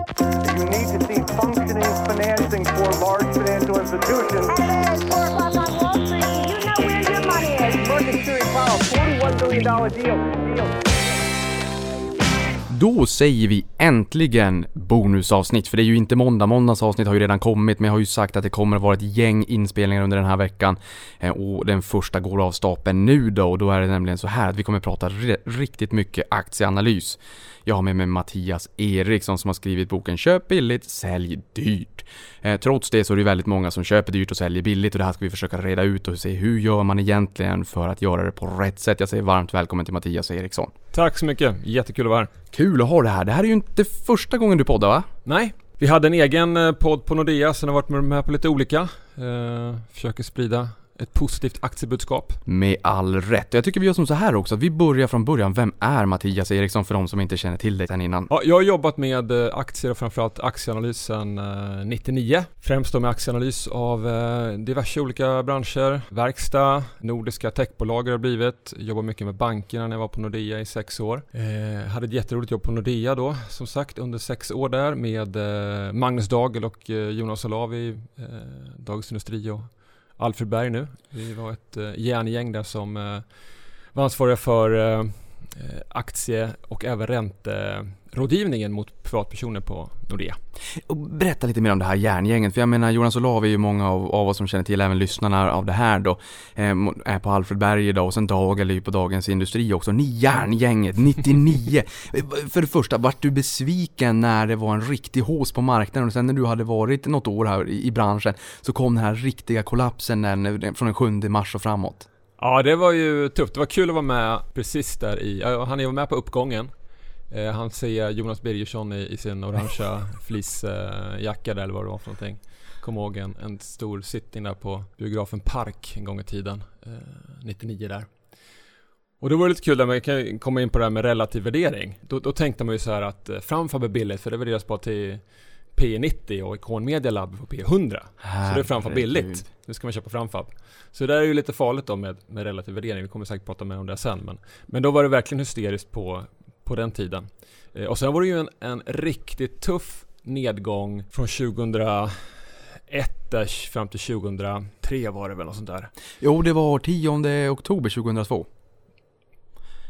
You need to see functioning financing for large financial institutions. Hey, it's 4 o'clock on Wall Street. Do you know where your money is? Market Series Powell, $41 billion deal. deal. Då säger vi äntligen bonusavsnitt, för det är ju inte måndag. Måndags avsnitt har ju redan kommit, men jag har ju sagt att det kommer att vara ett gäng inspelningar under den här veckan. Eh, och den första går av stapeln nu då, och då är det nämligen så här att vi kommer att prata riktigt mycket aktieanalys. Jag har med mig Mattias Eriksson som har skrivit boken Köp billigt, sälj dyrt. Eh, trots det så är det väldigt många som köper dyrt och säljer billigt och det här ska vi försöka reda ut och se hur gör man egentligen för att göra det på rätt sätt. Jag säger varmt välkommen till Mattias Eriksson. Tack så mycket, jättekul att vara här. Kul att ha det här. Det här är ju inte första gången du poddar va? Nej, vi hade en egen eh, podd på Nordea, sen har varit med på lite olika. Eh, försöker sprida ett positivt aktiebudskap. Med all rätt. Jag tycker vi gör som så här också, att vi börjar från början. Vem är Mattias Eriksson för de som inte känner till dig sen innan? Ja, jag har jobbat med eh, aktier och framförallt aktieanalys sedan 99. Främst då med aktieanalys av diverse olika branscher. Verkstad, nordiska techbolag har det blivit. Jobbar mycket med bankerna när jag var på Nordea i sex år. Eh, hade ett jätteroligt jobb på Nordea då, som sagt, under sex år där med Magnus Dagel och Jonas Olavi, eh, Dagens Industri och Alfred Berg nu. Vi var ett eh, järngäng där som eh, var ansvariga för eh, aktie och även ränterådgivningen mot privatpersoner på Nordea. Och berätta lite mer om det här järngänget, för jag menar Jonas Olav är ju många av, av oss som känner till, även lyssnarna av det här då, eh, är på Alfred Berg idag och sen Dagel är ju på Dagens Industri också. Ni järngänget, 99! för det första, vart du besviken när det var en riktig hås på marknaden och sen när du hade varit något år här i, branschen så kom den här riktiga kollapsen när, från den 7 mars och framåt? Ja, det var ju tufft. Det var kul att vara med precis där i, han är med på uppgången. Eh, han ser Jonas Birgersson i, i sin orangea fleecejacka där eller vad det var för någonting. Kom ihåg en, en stor sittning där på biografen Park en gång i tiden. Eh, 99 där. Och det var lite kul där man kan komma in på det här med relativ värdering. Då, då tänkte man ju så här att eh, Framfab är billigt för det värderas bara till P90 och Icon Media Lab på P100. Så det är Framfab billigt. Nu ska man köpa Framfab. Så det där är ju lite farligt då med, med relativ värdering. Vi kommer säkert prata mer om det sen. Men, men då var det verkligen hysteriskt på, på den tiden. Eh, och sen var det ju en, en riktigt tuff nedgång från 2001 fram till 2003 var det väl något sånt där. Jo, det var 10 oktober 2002.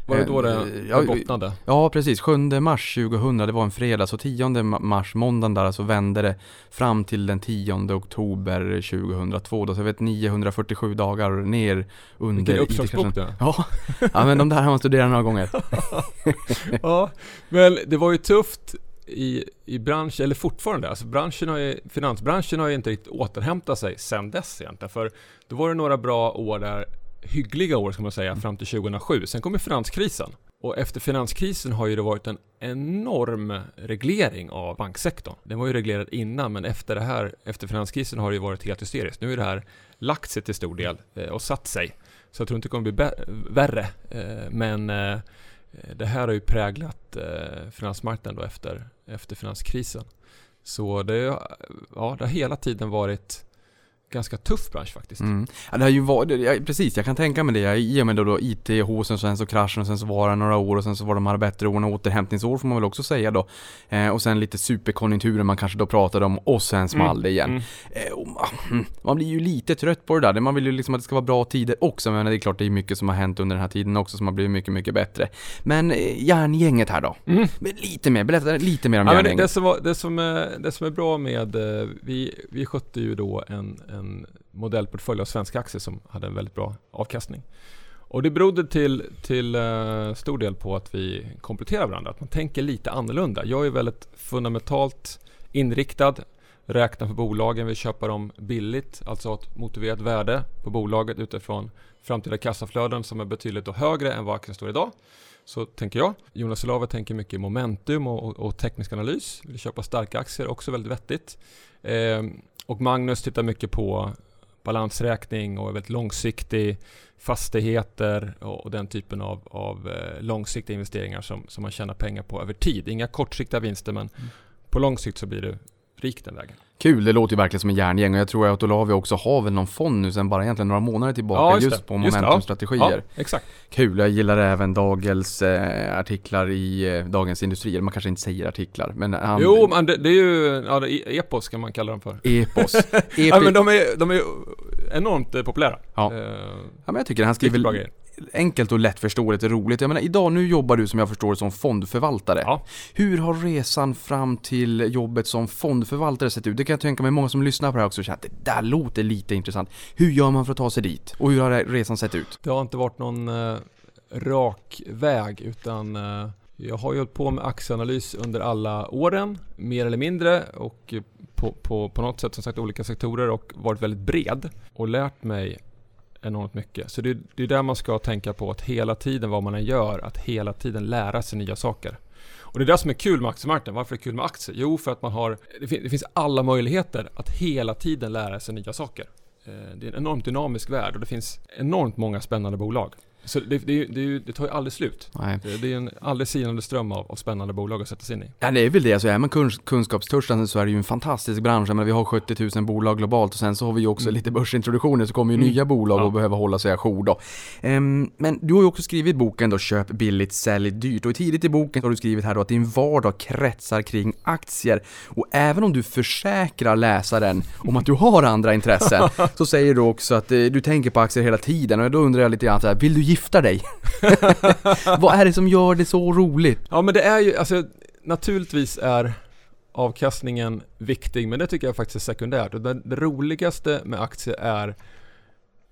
Var det då det, eh, det bottnade? Ja, precis. 7 mars 2000, det var en fredag. Så 10 mars, måndagen där, så vände det fram till den 10 oktober 2002. Då, så jag vet 947 dagar ner under Vilken uppslagsbok du Ja. ja, men de där har man studerat några gånger. ja, men det var ju tufft i, i branschen, eller fortfarande, alltså branschen har ju, finansbranschen har ju inte riktigt återhämtat sig sen dess egentligen. För då var det några bra år där hyggliga år ska man säga fram till 2007. Sen kommer finanskrisen. Och efter finanskrisen har ju det varit en enorm reglering av banksektorn. Den var ju reglerad innan men efter det här, efter finanskrisen har det ju varit helt hysteriskt. Nu är det här lagt sig till stor del eh, och satt sig. Så jag tror inte det kommer bli värre. Eh, men eh, det här har ju präglat finansmarknaden då efter, efter finanskrisen. Så det, ja, det har hela tiden varit ganska tuff bransch faktiskt. Mm. Ja, det har ju varit, ja, precis, jag kan tänka mig det. I och med då, då IT-håsen, sen så kraschen och sen så var det några år och sen så var de här bättre åren återhämtningsår får man väl också säga då. Eh, och sen lite superkonjunkturer man kanske då pratade om och sen small mm. det igen. Mm. Eh, och, mm, man blir ju lite trött på det där. Man vill ju liksom att det ska vara bra tider också, men det är klart det är mycket som har hänt under den här tiden också som har blivit mycket, mycket bättre. Men eh, järngänget här då? Mm. Lite mer, berätta lite mer om ja, järngänget. Det, det, som var, det, som är, det som är bra med, eh, vi, vi skötte ju då en, en en modellportfölj av svenska aktier som hade en väldigt bra avkastning. Och det berodde till, till uh, stor del på att vi kompletterar varandra, att man tänker lite annorlunda. Jag är väldigt fundamentalt inriktad, räknar för bolagen, vill köpa dem billigt, alltså ha ett motiverat värde på bolaget utifrån framtida kassaflöden som är betydligt högre än vad aktien står idag. Så tänker jag. Jonas Olave tänker mycket momentum och, och, och teknisk analys. Vill köpa starka aktier, också väldigt vettigt. Eh, och Magnus tittar mycket på balansräkning och är väldigt långsiktig, fastigheter och, den typen av, av eh, långsiktiga investeringar som, som man tjänar pengar på över tid. Inga kortsiktiga vinster men mm. på lång sikt så blir det rik den vägen. Kul, det låter ju verkligen som en järngäng och jag tror att Olavia också har väl någon fond nu sen bara egentligen några månader tillbaka just, på Just det, ja. momentumstrategier. Ja, exakt. Kul, jag gillar även Dagels eh, artiklar i eh, Dagens Industri, eller man kanske inte säger artiklar, men han... Jo, men det, det är ju, ja, epos kan man kalla dem för. Epos. Epi... Ja, men de är, de är enormt eh, populära. Ja. Eh, Ja, men jag tycker han skriver. Enkelt och lättförståeligt och roligt. Jag menar, idag, nu jobbar du som jag förstår som fondförvaltare. Ja. Hur har resan fram till jobbet som fondförvaltare sett ut? Det kan jag tänka mig många som lyssnar på det här också känner att det där låter lite intressant. Hur gör man för att ta sig dit? Och hur har resan sett ut? Det har inte varit någon eh, rak väg utan eh, jag har ju hållit på med aktieanalys under alla åren, mer eller mindre och eh, på, på, på något sätt som sagt olika sektorer och varit väldigt bred och lärt mig enormt mycket. Så det, det är där man ska tänka på att hela tiden vad man än gör, att hela tiden lära sig nya saker. Och det är det som är kul med aktiemarknaden. Varför är det kul med aktier? Jo, för att man har, det, fin- det finns alla möjligheter att hela tiden lära sig nya saker. Eh, det är en enormt dynamisk värld och det finns enormt många spännande bolag. Så det, det, det, det tar ju aldrig slut. Nej. Det, är en aldrig sinande ström av, av spännande bolag att sätta sig in i. Ja, det är väl det. Alltså, är man kunsk- kunskapstörstig så är det ju en fantastisk bransch. Men vi har 70 000 bolag globalt och sen så har vi ju också Mm. lite börsintroduktioner så kommer ju Mm. nya bolag Ja. och behöver hålla sig ajour då. Ehm, men du har ju också skrivit boken då Köp billigt, sälj dyrt och tidigt i boken har du skrivit här då att din vardag kretsar kring aktier. Och även om du försäkrar läsaren om att du har andra intressen så säger du också att eh, du tänker på aktier hela tiden och då undrar jag lite grann så här, vill du gifta dig? Vad är det som gör det så roligt? Ja men det är ju, alltså naturligtvis är avkastningen viktig men det tycker jag faktiskt är sekundärt. Och det, det roligaste med aktier är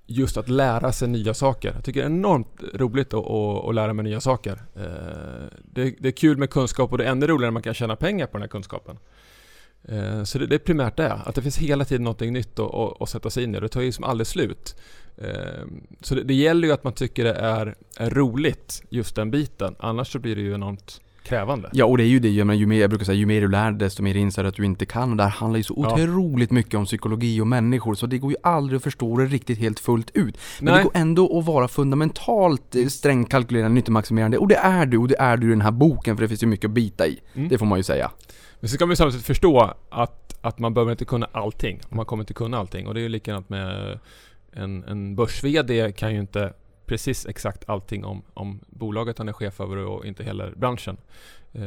just att lära sig nya saker. Jag tycker det är enormt roligt att, att, att lära mig nya saker. Eh, det, det är kul med kunskap och det är ännu roligare när man kan tjäna pengar på den här kunskapen. Eh, så det, det är primärt det, att det finns hela tiden något nytt att, att, att sätta sig in i. Det tar ju som aldrig slut. Eh, Så det, det gäller ju att man tycker det är, är roligt, just den biten. Annars så blir det ju enormt krävande. Ja, och det är ju det, jag, menar, ju mer, jag brukar säga, ju mer du lär dig desto mer inser du att du inte kan. Och det här handlar ju så Ja. otroligt mycket om psykologi och människor, så det går ju aldrig att förstå det riktigt helt fullt ut. Men Nej. det går ändå att vara fundamentalt eh, strängt kalkylerande, nyttomaximerande, och det är du, och det är du i den här boken, för det finns ju mycket att bita i. Mm. Det får man ju säga. Men så ska man ju samtidigt förstå att, att man behöver inte kunna allting. Man kommer inte kunna allting. Och det är ju likadant med en, en börs-VD kan ju inte precis exakt allting om, om bolaget han är chef över och inte heller branschen. Eh,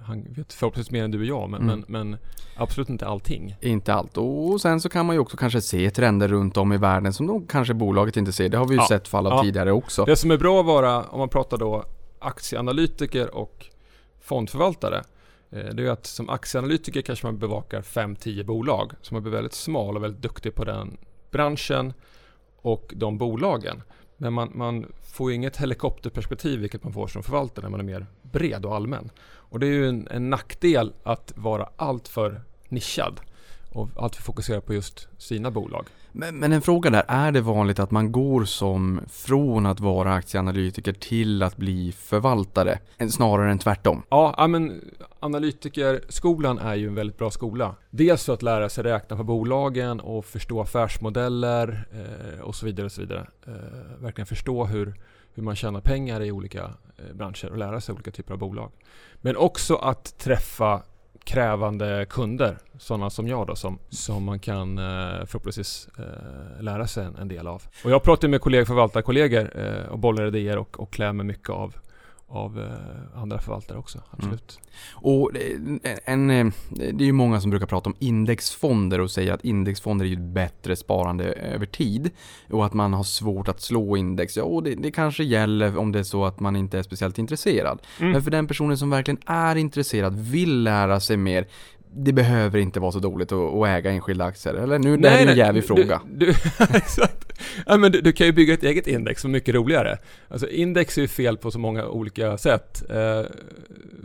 han vet förhoppningsvis mer än du och jag, men, Mm. men, men absolut inte allting. Inte allt. Och sen så kan man ju också kanske se trender runt om i världen som då kanske bolaget inte ser. Det har vi ju Ja. sett fall av Ja. tidigare också. Det som är bra att vara, om man pratar då aktieanalytiker och fondförvaltare, eh, det är att som aktieanalytiker kanske man bevakar 5-10 bolag. Så man blir väldigt smal och väldigt duktig på den branschen och de bolagen. Men man, man får ju inget helikopterperspektiv vilket man får som förvaltare när man är mer bred och allmän. Och det är ju en, en nackdel att vara alltför nischad och alltför fokuserad på just sina bolag. Men, men en fråga där, är det vanligt att man går som från att vara aktieanalytiker till att bli förvaltare? Snarare än tvärtom? Ja, ja, men analytikerskolan är ju en väldigt bra skola. Dels för att lära sig räkna på bolagen och förstå affärsmodeller eh, och så vidare. Och så vidare. Eh, verkligen förstå hur, hur man tjänar pengar i olika eh, branscher och lära sig olika typer av bolag. Men också att träffa krävande kunder, sådana som jag då, som, som man kan eh, förhoppningsvis eh, lära sig en, en del av. Och jag pratar med kollegor, förvaltarkollegor eh, och bollar idéer och, och klär mig mycket av av eh, andra förvaltare också, absolut. Och eh, en, eh, det är ju många som brukar prata om indexfonder och säga att indexfonder är ju ett bättre sparande över tid och att man har svårt att slå index. Ja, och det, det kanske gäller om det är så att man inte är speciellt intresserad. Mm. Men för den personen som verkligen är intresserad, vill lära sig mer, det behöver inte vara så dåligt att, att äga enskilda aktier. Eller nu, det här är en jävig fråga. Du, du, exakt. Ja, men du, du kan ju bygga ett eget index som är mycket roligare. Alltså index är ju fel på så många olika sätt. Eh,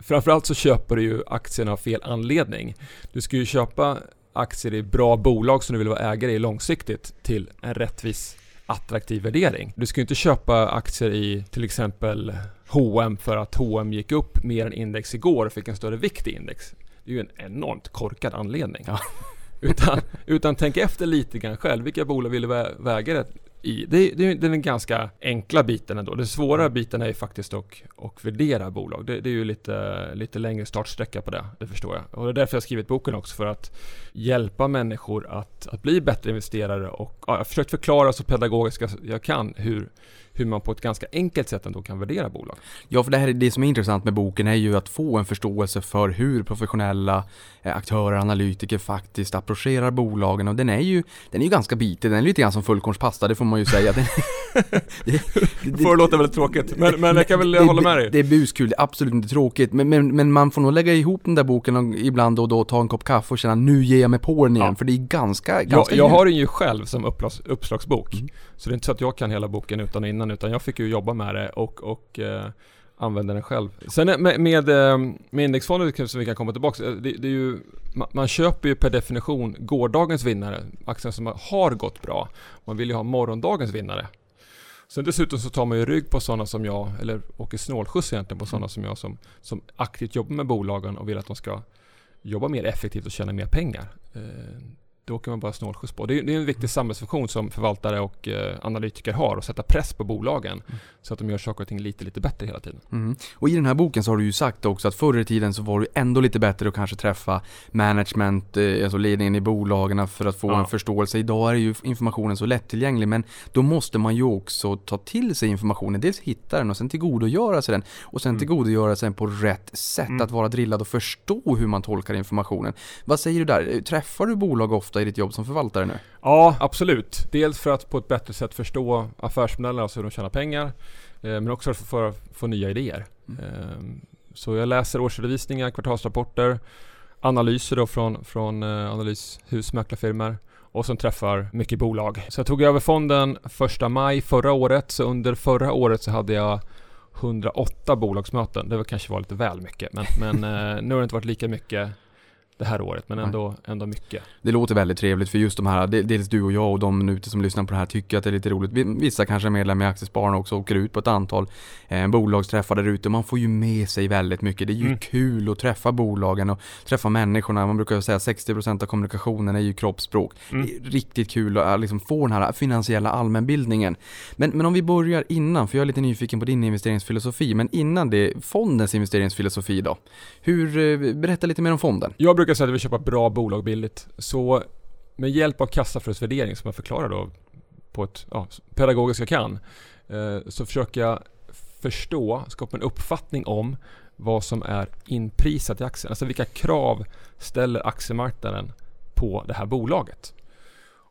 framförallt så köper du ju aktierna av fel anledning. Du ska ju köpa aktier i bra bolag som du vill vara ägare i långsiktigt till en rättvis attraktiv värdering. Du ska ju inte köpa aktier i till exempel H&M för att H&M gick upp mer än index igår och fick en större vikt i index. Det är ju en enormt korkad anledning. Ja. Utan, utan tänk efter lite grann själv. Vilka bolag vill du vä- väga det i. Det, det, det är den ganska enkla biten ändå. Den svåra biten är ju faktiskt att och värdera bolag. Det, det är ju lite, lite längre startsträcka på det, det förstår jag. Och det är därför jag har skrivit boken också, för att hjälpa människor att, att bli bättre investerare och ja, jag har försökt förklara så pedagogiskt jag kan hur, hur man på ett ganska enkelt sätt ändå kan värdera bolag. Ja, för det, här, det som är intressant med boken är ju att få en förståelse för hur professionella eh, aktörer, analytiker faktiskt approcherar bolagen och den är ju, den är ju ganska bitig, den är lite grann som fullkornspasta, det får man ju säga. Den, det, det, får låta väldigt tråkigt, men, men jag kan väl det, hålla med dig. Det är buskul, det är absolut inte tråkigt, men, men, men man får nog lägga ihop den där boken och ibland och då ta en kopp kaffe och känna nu ger jag mig på den igen, ja. för det är ganska, ganska Jag, jag har den ju själv som uppslags, uppslagsbok, mm. så det är inte så att jag kan hela boken utan och innan, utan jag fick ju jobba med det och, och eh, använda den själv. Sen med, med, eh, med indexfonder som vi kan komma tillbaka det, det är ju, man, man, köper ju per definition gårdagens vinnare, aktier som har gått bra. Man vill ju ha morgondagens vinnare. Sen dessutom så tar man ju rygg på sådana som jag, eller åker snålskjuts egentligen på sådana som jag som, som aktivt jobbar med bolagen och vill att de ska jobba mer effektivt och tjäna mer pengar. Eh, Eh, då åker man bara snålskjuts på. Det är, det är en viktig samhällsfunktion som förvaltare och eh, analytiker har, att sätta press på bolagen mm. så att de gör saker och ting lite, lite bättre hela tiden. Mm. Och i den här boken så har du ju sagt också att förr i tiden så var det ändå lite bättre att kanske träffa management, eh, alltså ledningen i bolagen för att få ja. en förståelse. Idag är ju informationen så lättillgänglig men då måste man ju också ta till sig informationen, dels hitta den och sen tillgodogöra sig den och sen mm. tillgodogöra sig den på rätt sätt, mm. att vara drillad och förstå hur man tolkar informationen. Vad säger du där? Träffar du bolag ofta ofta i ditt jobb som förvaltare nu? Ja, absolut. Dels för att på ett bättre sätt förstå affärsmodellerna, alltså hur de tjänar pengar. Eh, men också för att få nya idéer. Mm. Ehm, så jag läser årsredovisningar, kvartalsrapporter, analyser då från, från eh, analyshus, mäklarfirmor och sen träffar mycket bolag. Så jag tog över fonden första maj förra året, så under förra året så hade jag 108 bolagsmöten. Det var kanske var lite väl mycket, men, men eh, nu har det inte varit lika mycket det här året, men ändå, ändå mycket. Det låter väldigt trevligt för just de här, dels du och jag och de ute som lyssnar på det här tycker att det är lite roligt. Vissa kanske är medlemmar i Aktiespararna också och åker ut på ett antal eh, bolagsträffar där ute. Man får ju med sig väldigt mycket. Det är ju mm. kul att träffa bolagen och träffa människorna. Man brukar säga att 60% av kommunikationen är ju kroppsspråk. Mm. Det är riktigt kul att liksom få den här finansiella allmänbildningen. Men, men om vi börjar innan, för jag är lite nyfiken på din investeringsfilosofi, men innan det, fondens investeringsfilosofi då. Hur, eh, berätta lite mer om fonden. Jag brukar brukar säga att vi köper bra bolag billigt. Så med hjälp av kassaflödesvärdering som jag förklarar då på ett ja, pedagogiskt jag kan. Eh, så försöker jag förstå, skapa en uppfattning om vad som är inprisat i aktien. Alltså vilka krav ställer aktiemarknaden på det här bolaget?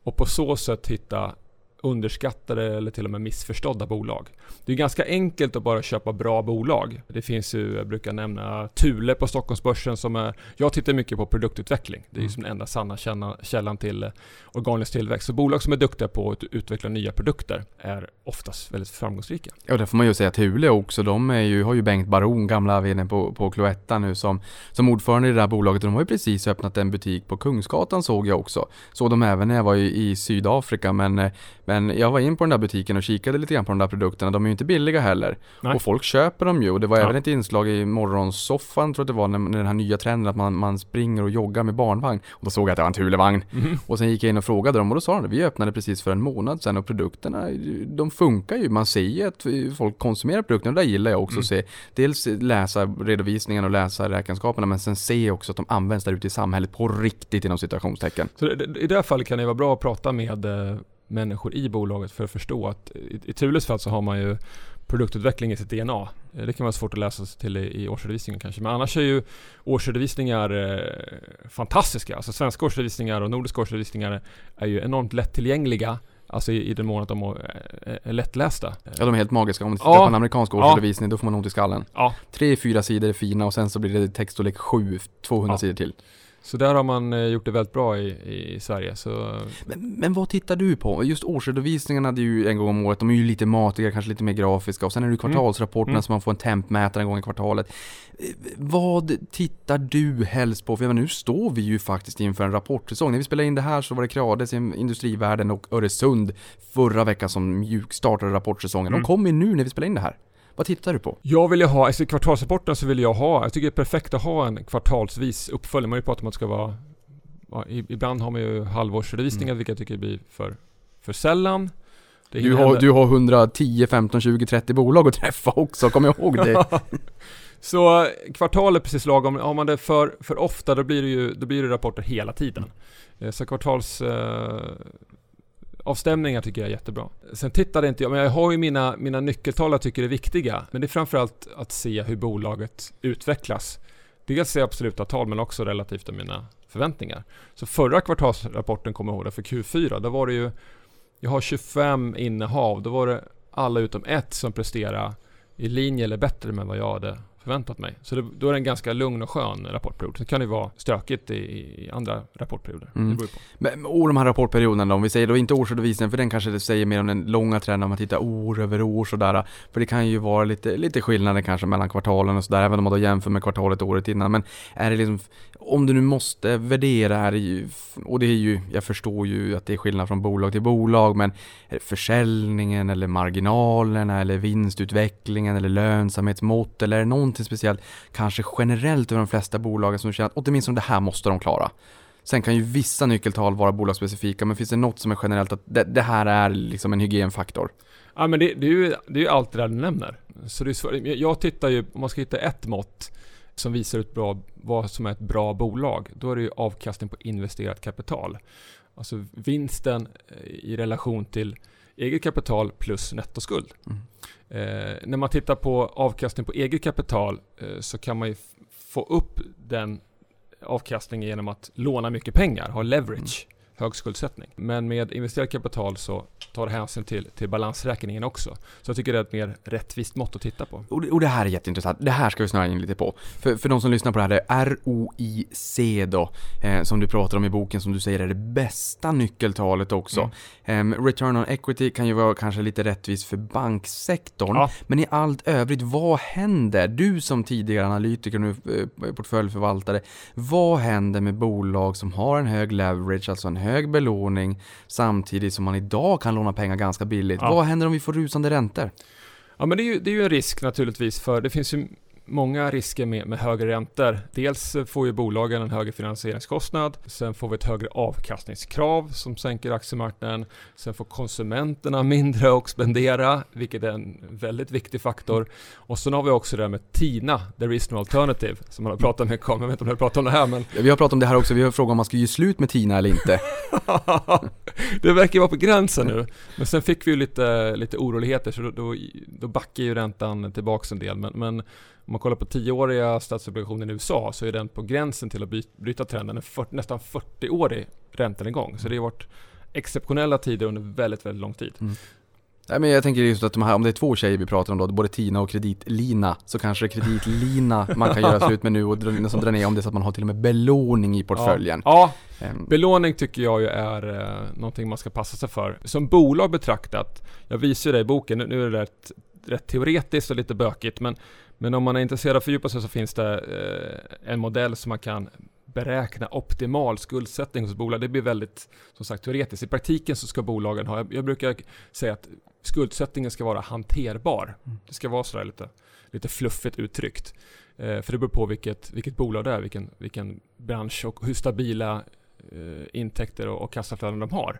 Och på så sätt hitta underskattade eller till och med missförstådda bolag. Det är ganska enkelt att bara köpa bra bolag. Det finns ju, jag brukar nämna Thule på Stockholmsbörsen som är, jag tittar mycket på produktutveckling. Det är ju mm. som den enda sanna källan till eh, organisk tillväxt. Så bolag som är duktiga på att utveckla nya produkter är oftast väldigt framgångsrika. Ja, det får man ju säga att Thule också, de är ju, har ju Bengt Baron, gamla vd på, på Cloetta nu som, som ordförande i det här bolaget. De har ju precis öppnat en butik på Kungsgatan såg jag också. Såg de även när jag var i, i Sydafrika men, eh, men jag var in på den där butiken och kikade lite grann på de där produkterna. De är ju inte billiga heller. Nej. Och folk köper dem ju. Och det var ja. även ett inslag i morgonsoffan tror jag det var, när, när den här nya trenden att man, man springer och joggar med barnvagn. Och då såg jag att det var en Thulevagn. Mm. Och sen gick jag in och frågade dem och då sa de det. Vi öppnade precis för en månad sedan och produkterna, de funkar ju. Man ser ju att folk konsumerar produkterna och det gillar jag också mm. att se. Dels läsa redovisningen och läsa räkenskaperna men sen se också att de används där ute i samhället på riktigt inom situationstecken. Så i det här fallet kan det vara bra att prata med eh, människor i bolaget för att förstå att i, i Thules fall så har man ju produktutveckling i sitt DNA. Eh, det kan vara svårt att läsa sig till i, i årsredovisningen kanske. Men annars är ju årsredovisningar eh, fantastiska. Alltså svenska årsredovisningar och nordiska årsredovisningar är ju enormt lättillgängliga. Alltså i, i den mån att de är, är lättlästa. Ja, de är helt magiska. Om du tittar ja. på en amerikansk årsredovisning, ja. då får man ont i skallen. Ja. Tre, fyra sidor är fina och sen så blir det textstorlek 7, 200 ja. sidor till. Så där har man eh, gjort det väldigt bra i, i Sverige. Så... Men, men vad tittar du på? Just årsredovisningarna, det är ju en gång om året. De är ju lite matigare, kanske lite mer grafiska. Och sen är det kvartalsrapporterna mm. som man får en tempmätare en gång i kvartalet. Eh, vad tittar du helst på? För nu står vi ju faktiskt inför en rapportsäsong. När vi spelade in det här så var det Creades Industrivärden och Öresund förra veckan som mjukstartade rapportsäsongen. Mm. De kommer ju nu när vi spelar in det här. Vad tittar du på? Jag vill ju ha, alltså i kvartalsrapporten så vill jag ha, jag tycker det är perfekt att ha en kvartalsvis uppföljning. Man har ju pratat om att det ska vara, ja, ibland har man ju halvårsredovisningar mm. vilket jag tycker blir för, för sällan. Det Du har, hända. du har 110, 15, 20, 30 bolag att träffa också, kom ihåg det. Så eh, kvartal är precis lagom. Har man det för, för ofta då blir det ju då blir det rapporter hela tiden. Eh, Så kvartals eh, avstämningar tycker jag är jättebra. Sen tittade inte jag, men jag har ju mina, mina nyckeltal jag tycker är viktiga. Men det är framförallt att se hur bolaget utvecklas. Dels i absoluta tal men också relativt till mina förväntningar. Så förra kvartalsrapporten kommer jag ihåg för Q4. Då var det ju, jag har 25 innehav. Då var det alla utom ett som presterade i linje eller bättre med vad jag hade förväntat mig. Så det, då är det en ganska lugn och skön rapportperiod. Sen kan det ju vara stökigt i, i andra rapportperioder. Mm. Men, och de här rapportperioderna då, om vi säger då inte årsredovisningen, för den kanske det säger mer om den långa trenden om man tittar år över år sådär. För det kan ju vara lite, lite skillnader kanske mellan kvartalen och sådär, även om man då jämför med kvartalet året innan. Men är det liksom, om du nu måste värdera här, är det ju, och det är ju, jag förstår ju att det är skillnad från bolag till bolag, men är det försäljningen eller marginalerna eller vinstutvecklingen eller lönsamhetsmått eller är det någonting speciellt, kanske generellt över de flesta bolagen som du känner att åtminstone det här måste de klara? Sen kan ju vissa nyckeltal vara bolagsspecifika, men finns det något som är generellt att det, det här är liksom en hygienfaktor? Ja men det, det, är ju, det är ju allt det där du nämner. Så det är svårt. Jag- tittar ju, om man ska hitta ett mått som visar ett bra, vad som är ett bra bolag, då är det ju avkastning på investerat kapital. Alltså vinsten eh, i relation till eget kapital plus nettoskuld. Mm. Eh, när man tittar på avkastning på eget kapital eh, så kan man ju få upp den avkastningen genom att låna mycket pengar, ha leverage, hög skuldsättning. Men med investerat kapital så tar hänsyn till, till balansräkningen också. Så jag tycker det är ett mer rättvist mått att titta på. Och det, och det här är jätteintressant. Det här ska vi snöa in lite på. För, för de som lyssnar på det här, det är ROIC då, eh, som du pratar om i boken, som du säger är det bästa nyckeltalet också. Ehm, return on equity kan ju vara kanske lite rättvist för banksektorn. Ja. Men i allt övrigt, vad händer? Du som tidigare analytiker nu, eh, portföljförvaltare, vad händer med bolag som har en hög leverage, alltså en hög belåning, samtidigt som man idag kan låna pengar ganska billigt? Ja. Vad händer om vi får rusande räntor? Ja men det är ju, det är ju en risk naturligtvis för det finns ju många risker med, med högre räntor. Dels får ju bolagen en högre finansieringskostnad. Sen får vi ett högre avkastningskrav som sänker aktiemarknaden. Sen får konsumenterna mindre att spendera, vilket är en väldigt viktig faktor. Och sen har vi också det här med TINA, there is no alternative, som man har pratat mycket om. Jag vet inte om du har pratat om det här men Vi har pratat om det här också, vi har frågat om man ska ge slut med Tina eller inte. det verkar vara på gränsen nu. Men sen fick vi ju lite, lite oroligheter så då, då, då backar ju räntan tillbaks en del. Men, men om man kollar på tioåriga statsobligationer i USA så är den på gränsen till att bryta trenden. En fyrt- nästan 40-årig räntenedgång. Så det har varit exceptionella tider under väldigt, väldigt lång tid. Mm. Nej men jag tänker just att de här, om det är två tjejer vi pratar om då, både Tina och kreditlina, så kanske det är kreditlina man kan göra slut med nu och dra, nästan dra ner om det är så att man har till och med belåning i portföljen. Ja, Ehm, Belåning tycker jag ju är eh, någonting man ska passa sig för. Som bolag betraktat, jag visar det i boken, nu, nu är det rätt, rätt teoretiskt och lite bökigt, men, men om man är intresserad av att fördjupa sig så finns det eh, en modell som man kan beräkna optimal skuldsättning hos bolag. Det blir väldigt, som sagt, teoretiskt. I praktiken så ska bolagen ha, jag, brukar säga att skuldsättningen ska vara hanterbar. Det ska vara sådär lite, lite fluffigt uttryckt. Eh, för det beror på vilket, vilket bolag det är, vilken, vilken bransch och hur stabila eh, intäkter och, och kassaflöden de har.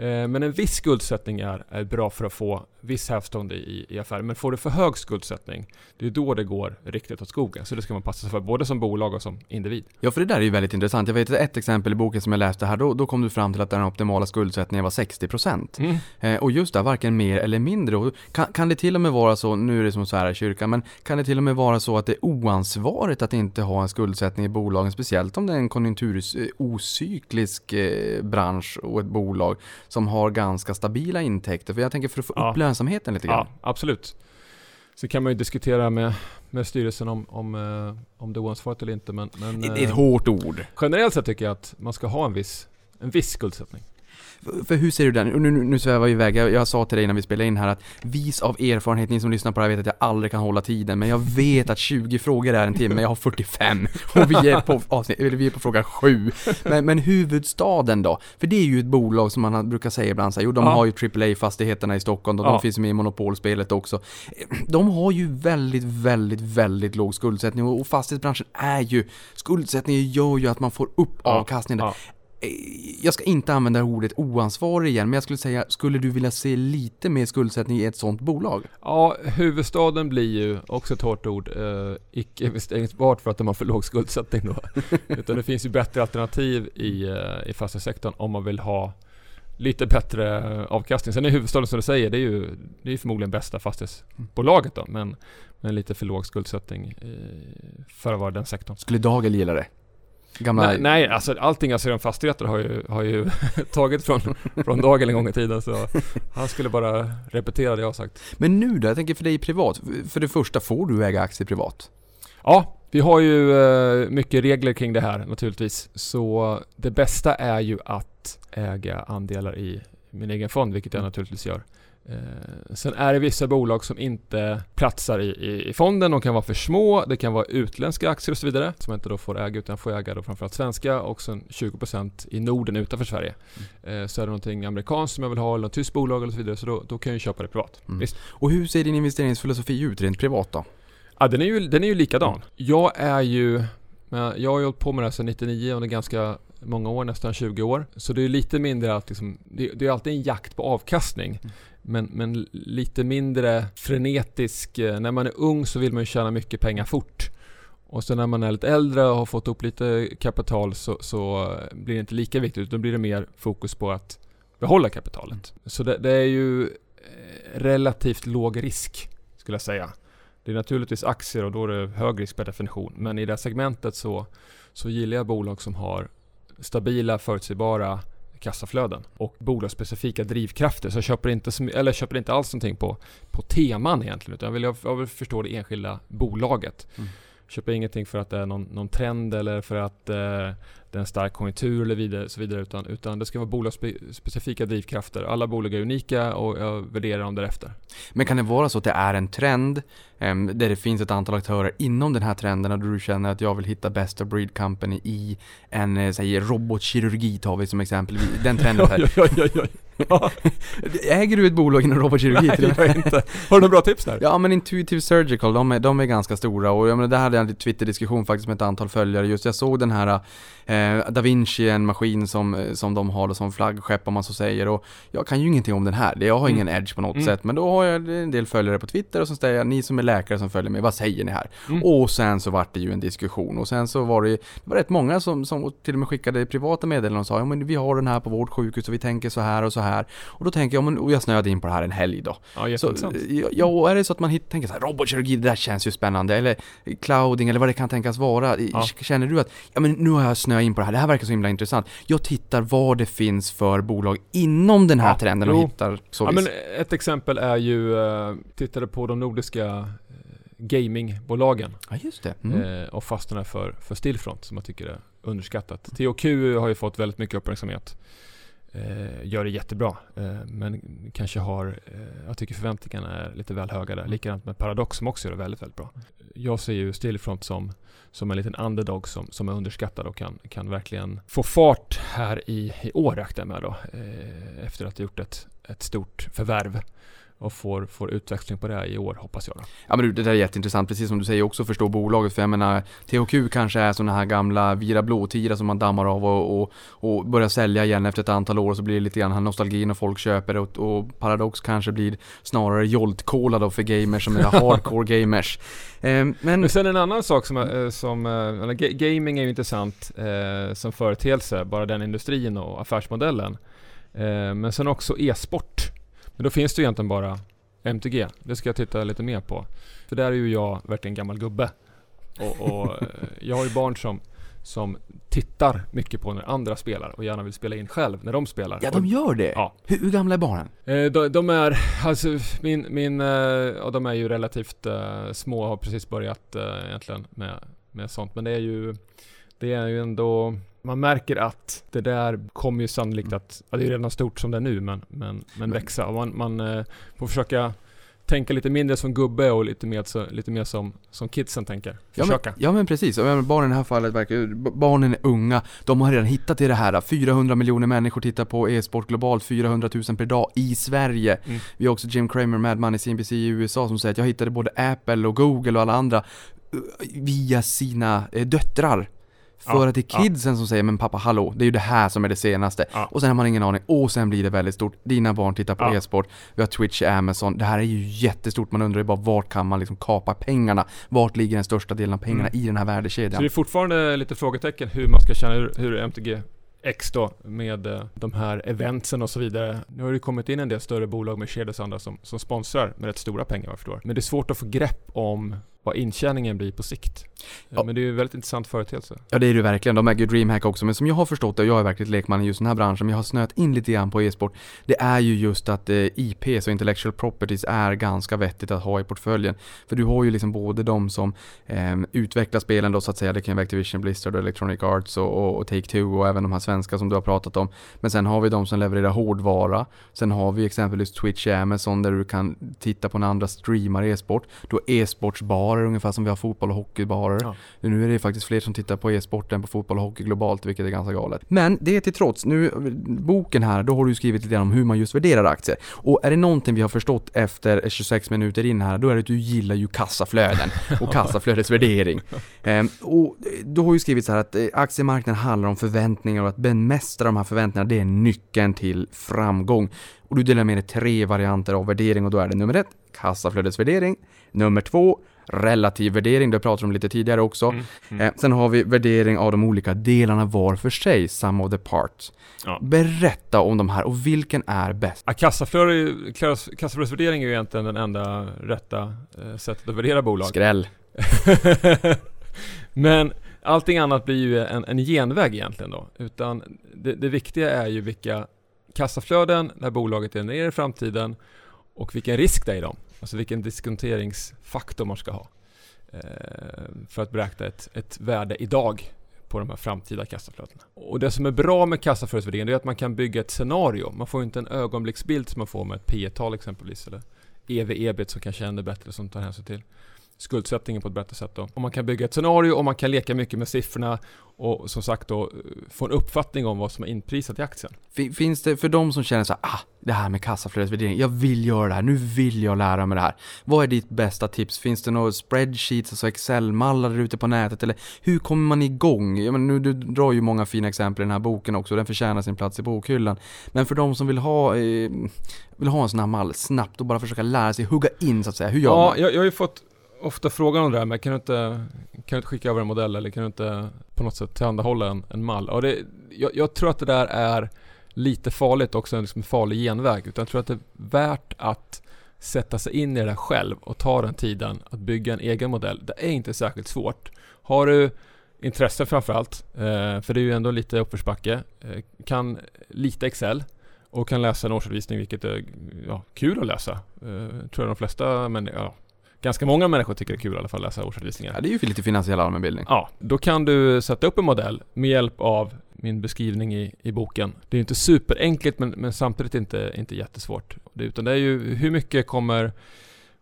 Eh, men en viss skuldsättning är, är bra för att få viss hävstånd i, i affären. Men får du för hög skuldsättning, det är då det går riktigt åt skogen. Så det ska man passa sig för, både som bolag och som individ. Ja, för det där är ju väldigt intressant. Jag vet ett exempel i boken som jag läste här, då, då kom du fram till att den optimala skuldsättningen var 60%. Mm. Eh, och just det, varken mer eller mindre. Och kan, kan det till och med vara så, nu är det som så här i kyrkan, men kan det till och med vara så att det är oansvarigt att inte ha en skuldsättning i bolagen, speciellt om det är en konjunkturocyklisk eh, bransch och ett bolag som har ganska stabila intäkter? För jag tänker för att få Ja. upp lönsamheten lite grann. Ja, absolut. Så kan man ju diskutera med, med styrelsen om, om, eh, om det är oansvarigt eller inte. Men, men Det är ett eh, hårt ord. generellt sett tycker jag att man ska ha en viss, en viss skuldsättning. För- hur ser du den? Nu, nu, nu svävar vi iväg. Jag, jag sa till dig innan vi spelade in här att vis av erfarenhet, ni som lyssnar på det här vet att jag aldrig kan hålla tiden. Men jag vet att 20 frågor är en timme, jag har 45. Och vi är på, avsnitt, eller vi är på fråga 7. Men, men huvudstaden då? För det är ju ett bolag som man brukar säga ibland så här, jo de Ja. har ju AAA-fastigheterna i Stockholm och Ja. de finns med i monopolspelet också. De har ju väldigt, väldigt, väldigt låg skuldsättning och fastighetsbranschen är ju, skuldsättningen gör ju att man får upp avkastningen. Ja. Eh, jag ska inte använda ordet oansvarig igen, men jag skulle säga, skulle du vilja se lite mer skuldsättning i ett sånt bolag? Ja, huvudstaden blir ju också ett hårt ord, eh, icke investeringsbart för att de har för låg skuldsättning då. Utan det finns ju bättre alternativ i, eh, i fastighetssektorn om man vill ha lite bättre avkastning. Sen är huvudstaden som du säger, det är ju det är förmodligen bästa fastighetsbolaget då, men, men lite för låg skuldsättning för att vara den sektorn. Skulle Dagel gilla det? Gamla... Nej, nej, alltså allting alltså fastigheter har ju, har ju tagit från, från Dagel en gång i tiden så han skulle bara repetera det jag har sagt. Men nu då? Jag tänker för dig privat. För det första, får du äga aktier privat? Ja, vi har ju eh, mycket regler kring det här naturligtvis. Så det bästa är ju att äga andelar i min egen fond, vilket jag naturligtvis gör. Eh, sen är det vissa bolag som inte platsar i, i, i, fonden. De kan vara för små, det kan vara utländska aktier och så vidare som jag inte då får äga utan får äga då framförallt svenska och sen 20% i Norden utanför Sverige. Mm. Eh, så är det någonting amerikanskt som jag vill ha eller något tyskt bolag eller så vidare så då, då kan jag köpa det privat. Mm. Och hur ser din investeringsfilosofi ut rent privat då? Ja, den är ju, den är ju likadan. Mm. Jag är ju jag har ju hållit på med det här sedan 99 och det är ganska många år, nästan 20 år. Så det är lite mindre att liksom, det, det är alltid en jakt på avkastning. Mm. Men, men lite mindre frenetisk. Eh, när man är ung så vill man ju tjäna mycket pengar fort. Och sen när man är lite äldre och har fått upp lite kapital så, så blir det inte lika viktigt. Då blir det mer fokus på att behålla kapitalet. Mm. Så det, det är ju eh, relativt låg risk skulle jag säga. Det är naturligtvis aktier och då är det hög risk per definition. Men i det här segmentet så, så gillar jag bolag som har stabila, förutsägbara kassaflöden och bolagsspecifika drivkrafter. Så jag köper inte, eller köper inte alls någonting på, på teman egentligen utan jag vill, jag vill förstå det enskilda bolaget. Mm. Köper ingenting för att det är någon, någon trend eller för att eh, det är en stark konjunktur eller vidare, så vidare utan, utan det ska vara bolagsspecifika drivkrafter. Alla bolag är unika och jag värderar dem därefter. Men kan det vara så att det är en trend eh, där det finns ett antal aktörer inom den här trenden och du känner att jag vill hitta best of breed company i en eh, säg, robotkirurgi tar vi som exempel. Den trenden. Här. ja, ja, ja, Äger du ett bolag inom robotkirurgi? Nej, jag inte. Har du några bra tips där? Ja, men Intuitive Surgical, de är, de är ganska stora och jag menar, där hade jag en Twitter-diskussion faktiskt med ett antal följare. Just jag såg den här eh, Da Vinci, en maskin som, som de har som flaggskepp om man så säger. Och jag kan ju ingenting om den här. Jag har ingen mm. edge på något mm. sätt. Men då har jag en del följare på Twitter och så säger jag, ni som är läkare som följer mig, vad säger ni här? Mm. Och sen så vart det ju en diskussion och sen så var det, det var rätt många som, som till och med skickade privata meddelanden och sa, ja men vi har den här på vårt sjukhus och vi tänker så här och så här. Och då tänker jag, men, och jag snöade in på det här en helg då. Ja, så, ja, och är det så att man hit, tänker så här, robotkirurgi, det där känns ju spännande. Eller clouding eller vad det kan tänkas vara. Ja. Känner du att, ja men nu har jag snöat in på det här, det här verkar så himla intressant. Jag tittar vad det finns för bolag inom den här ja, trenden och jo. hittar så Ja, men ett exempel är ju, uh, tittade på de nordiska eh, gamingbolagen. Ja, just det. Mm. Eh, och fastnade för, för Stillfront som jag tycker är underskattat. THQ har ju fått väldigt mycket uppmärksamhet. Eh, gör det jättebra. Eh, men kanske har, eh, jag tycker förväntningarna är lite väl höga där. Likadant med Paradox som också gör det väldigt, väldigt bra. Jag ser ju Stillfront som, som en liten underdog som, som är underskattad och kan, kan verkligen få fart här i, i år räknar jag med då. Eh, efter att ha gjort ett, ett stort förvärv och får, får utväxling på det i år hoppas jag. Då. Ja men det där är jätteintressant, precis som du säger också förstå bolaget för jag menar THQ kanske är sådana här gamla Vira blåtira som man dammar av och, och, och börjar sälja igen efter ett antal år så blir det lite grann här nostalgin och folk köper det och, och Paradox kanske blir snarare Jolt-Cola då för gamers som är hardcore gamers. Eh, men... men sen en annan sak som, eh, som äh, gaming är ju intressant eh, som företeelse, bara den industrin och affärsmodellen. Eh, men sen också e-sport men då finns det ju egentligen bara MTG. Det ska jag titta lite mer på. För där är ju jag verkligen gammal gubbe. Och, och eh, jag har ju barn som, som tittar mycket på när andra spelar och gärna vill spela in själv när de spelar. Ja, de gör det? Ja. Hur, hur gamla är barnen? Eh, de, de, är, alltså min, min, eh, de är ju relativt små och har precis börjat egentligen med, med sånt. Men det är ju, det är ju ändå man märker att det där kommer ju sannolikt att, ja, det är redan stort som det är nu, men, men, men växa. Och man, man eh, får försöka tänka lite mindre som gubbe och lite mer, så, lite mer som, som kidsen tänker. Försöka. Ja men, ja men precis, och barnen i det här fallet verkar barnen är unga, de har redan hittat till det här. 400 miljoner människor tittar på e-sport globalt, 400 000 per dag i Sverige. Mm. Vi har också Jim Cramer, Mad Money, CNBC i USA som säger att jag hittade både Apple och Google och alla andra eh, via sina eh, döttrar För Ja, att det är kidsen som säger men pappa hallå, det är ju det här som är det senaste. Ja. Och sen har man ingen aning, och sen blir det väldigt stort. Dina barn tittar på Ja. e-sport, vi har Twitch, Amazon. Det här är ju jättestort, man undrar ju bara vart kan man liksom kapa pengarna? Vart ligger den största delen av pengarna Mm. i den här Så värdekedjan? det är fortfarande lite frågetecken hur man ska känna hur, hur MTG X då med eh, de här eventsen och så vidare. Nu har det kommit in en del större bolag med kedjor och andra som, som sponsrar med rätt stora pengar vad jag förstår. Men det är svårt att få grepp om vad intjäningen blir på sikt. Ja. Men det är ju en väldigt intressant företeelse. Ja det är det verkligen, de äger DreamHack också, men som jag har förstått det, och jag är verkligen lekman i just den här branschen, men jag har snöat in lite grann på e-sport, det är ju just att eh, IPs och intellectual properties är ganska vettigt att ha i portföljen. För du har ju liksom både de som eh, utvecklar spelen då så att säga, det kan vara Activision, Blizzard, och Electronic Arts och, och, och Take-Two och även de här svenska som du har pratat om. Men sen har vi de som levererar hårdvara, sen har vi exempelvis Twitch Amazon där du kan titta på när andra streamar e-sport. Du har e-sportsbarer ungefär som vi har fotboll och hockeybarer. Ja. Nu är det faktiskt fler som tittar på e-sport än på fotboll och hockey globalt, vilket är ganska galet. Men det till trots, nu, boken här, då har du skrivit lite om hur man just värderar aktier. Och är det någonting vi har förstått efter 26 minuter in här, då är det att du gillar ju kassaflöden och kassaflödesvärdering. Ehm, och du har ju skrivit så här att eh, aktiemarknaden handlar om förväntningar och att bemästra de här förväntningarna, det är nyckeln till framgång. Och du delar med dig tre varianter av värdering och då är det nummer ett, kassaflödesvärdering, nummer två, relativ värdering, det pratade om lite tidigare också. Mm, mm. Eh, sen har vi värdering av de olika delarna var för sig, sum of the parts. Ja. Berätta om de här och vilken är bäst? Ja, kassaflödesvärdering är ju egentligen den enda rätta eh, sättet att värdera bolag. Skräll. Men allting annat blir ju en, en genväg egentligen då. Utan det, det viktiga är ju vilka kassaflöden när bolaget genererar i framtiden och vilken risk det är i dem. Alltså vilken diskonteringsfaktor man ska ha. Eh, för att beräkna ett, ett värde idag på de här framtida kassaflödena. Och det som är bra med kassaflödesvärderingen är att man kan bygga ett scenario. Man får inte en ögonblicksbild som man får med ett P tal exempelvis eller EV-EBIT som kanske är ännu bättre som tar hänsyn till skuldsättningen på ett bättre sätt då. Och man kan bygga ett scenario och man kan leka mycket med siffrorna och som sagt då få en uppfattning om vad som är inprisat i aktien. Fin- Finns det för de som känner så här, ah, det här med kassaflödesvärdering, jag vill göra det här, nu vill jag lära mig det här. Vad är ditt bästa tips? Finns det några spreadsheets, alltså Excel-mallar ute på nätet? Eller hur kommer man igång? Jag menar, nu, du drar ju många fina exempel i den här boken också, den förtjänar sin plats i bokhyllan. Men för de som vill ha, eh, vill ha en sån här mall snabbt och bara försöka lära sig hugga in så att säga, hur gör Ja, man? jag, jag har ju fått ofta frågan om det där med kan du inte, kan du inte skicka över en modell eller kan du inte på något sätt tillhandahålla en, en mall? Och det, jag, jag tror att det där är lite farligt också, en liksom farlig genväg. Utan jag tror att det är värt att sätta sig in i det där själv och ta den tiden att bygga en egen modell. Det är inte särskilt svårt. Har du intresse framförallt, eh, för det är ju ändå lite uppförsbacke, eh, kan lite Excel och kan läsa en årsredovisning vilket är ja, kul att läsa. Eh, tror jag de flesta, men ja, ganska många människor tycker det är kul i alla fall att läsa årsredovisningar. Ja, det är ju lite finansiell allmänbildning. Ja, då kan du sätta upp en modell med hjälp av min beskrivning i, i boken. Det är inte superenkelt men, men samtidigt inte, inte jättesvårt. Det, utan det är ju hur mycket kommer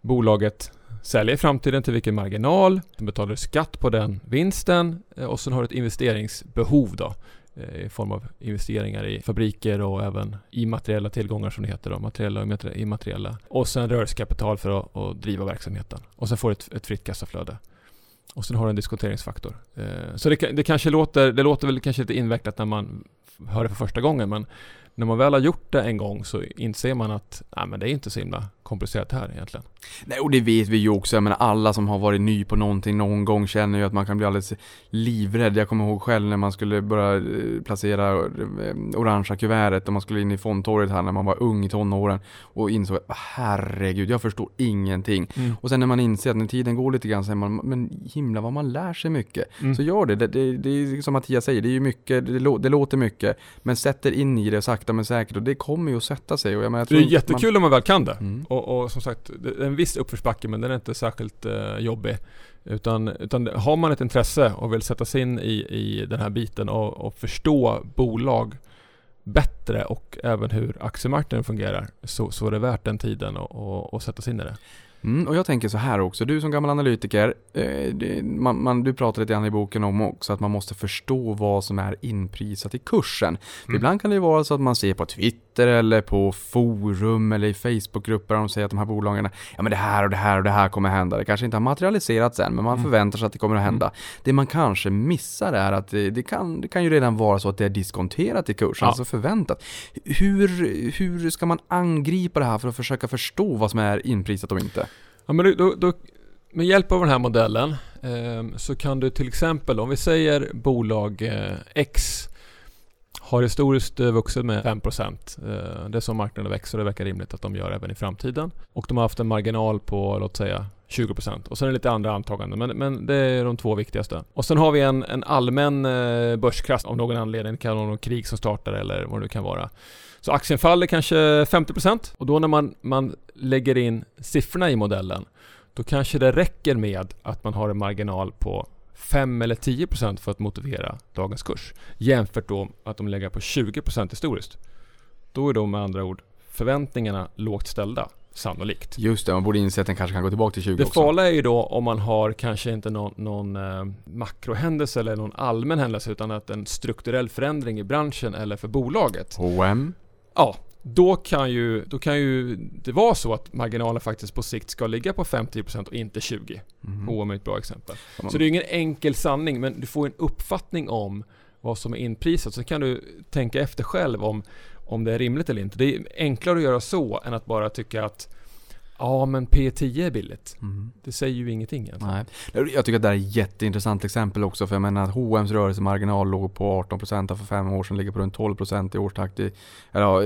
bolaget sälja i framtiden till vilken marginal? Du betalar skatt på den vinsten eh, och sen har du ett investeringsbehov då Eh, i form av investeringar i fabriker och även immateriella tillgångar som det heter då, materiella och immateriella. Och sen rörelsekapital för att, att driva verksamheten. Och sen får du ett, ett fritt kassaflöde. Och sen har du en diskonteringsfaktor. Eh, så det, det kanske låter, det låter väl kanske lite invecklat när man hör det för första gången men när man väl har gjort det en gång så inser man att nej, men det är inte så himla komplicerat här egentligen. Nej, och det vet vi ju också. Jag menar, alla som har varit ny på någonting någon gång känner ju att man kan bli alldeles livrädd. Jag kommer ihåg själv när man skulle börja eh, placera eh, orangea kuvertet och man skulle in i fondtorget här när man var ung i tonåren och insåg att herregud, jag förstår ingenting. Och sen när man inser att när tiden går lite grann så är man, men himla vad man lär sig mycket. Mm. Så gör det. Det, det, det är som Mattias säger, det är ju mycket, det, det låter mycket. Men sätt er in i det sakta men säkert och det kommer ju att sätta sig. Och jag menar, jag Det tror är inte jättekul om man väl kan det. Man, mm. Och, och som sagt, det är en viss uppförsbacke men den är inte särskilt eh, jobbig. Utan, utan har man ett intresse och vill sätta sig in i, i den här biten och, och förstå bolag bättre och även hur aktiemarknaden fungerar så, så är det värt den tiden och sätta sig in i det. Mm, och jag tänker så här också, du som gammal analytiker, eh, det, man, man, du pratar lite grann i boken om också att man måste förstå vad som är inprisat i kursen. För ibland kan det ju vara så att man ser på Twitter eller på forum eller i Facebookgrupper där de säger att de här bolagen, ja men det här och det här och det här kommer hända. Det kanske inte har materialiserats än, men man förväntar sig att det kommer att hända. Det man kanske missar är att det, det, kan, det kan ju redan vara så att det är diskonterat i kursen, Ja. alltså förväntat. Hur, hur ska man angripa det här för att försöka förstå vad som är inprisat och inte? Ja, men då, då, med hjälp av den här modellen eh, så kan du till exempel, om vi säger bolag eh, X har historiskt vuxit med 5%. Eh, det är som marknaden växer och det verkar rimligt att de gör även i framtiden. Och de har haft en marginal på, låt säga, 20% och sen är det lite andra antaganden men, men det är de två viktigaste. Och sen har vi en, en allmän eh, börskrasch av någon anledning. Det kan vara någon krig som startar eller vad det nu kan vara. Så aktien faller kanske 50% och då när man, man lägger in siffrorna i modellen då kanske det räcker med att man har en marginal på 5 eller 10% för att motivera dagens kurs. Jämfört då att de lägger på 20% historiskt. Då är då med andra ord förväntningarna lågt ställda, sannolikt. Just det, man borde inse att den kanske kan gå tillbaka till 20 Det också. farliga är ju då om man har kanske inte någon, någon eh, makrohändelse eller någon allmän händelse utan att en strukturell förändring i branschen eller för bolaget. H&M Ja, då kan ju, då kan ju det vara så att marginalen faktiskt på sikt ska ligga på 50% och inte 20%. H&M är ett bra exempel. Mm. Så det är ingen enkel sanning men du får en uppfattning om vad som är inprisat. Så kan du tänka efter själv om, om det är rimligt eller inte. Det är enklare att göra så än att bara tycka att ja men P10 är billigt. Mm. Det säger ju ingenting egentligen. Nej. Jag tycker att det här är ett jätteintressant exempel också för jag menar att H&M's rörelsemarginal låg på 18% för fem år sedan, ligger på runt 12% i årstakt i, eller ja,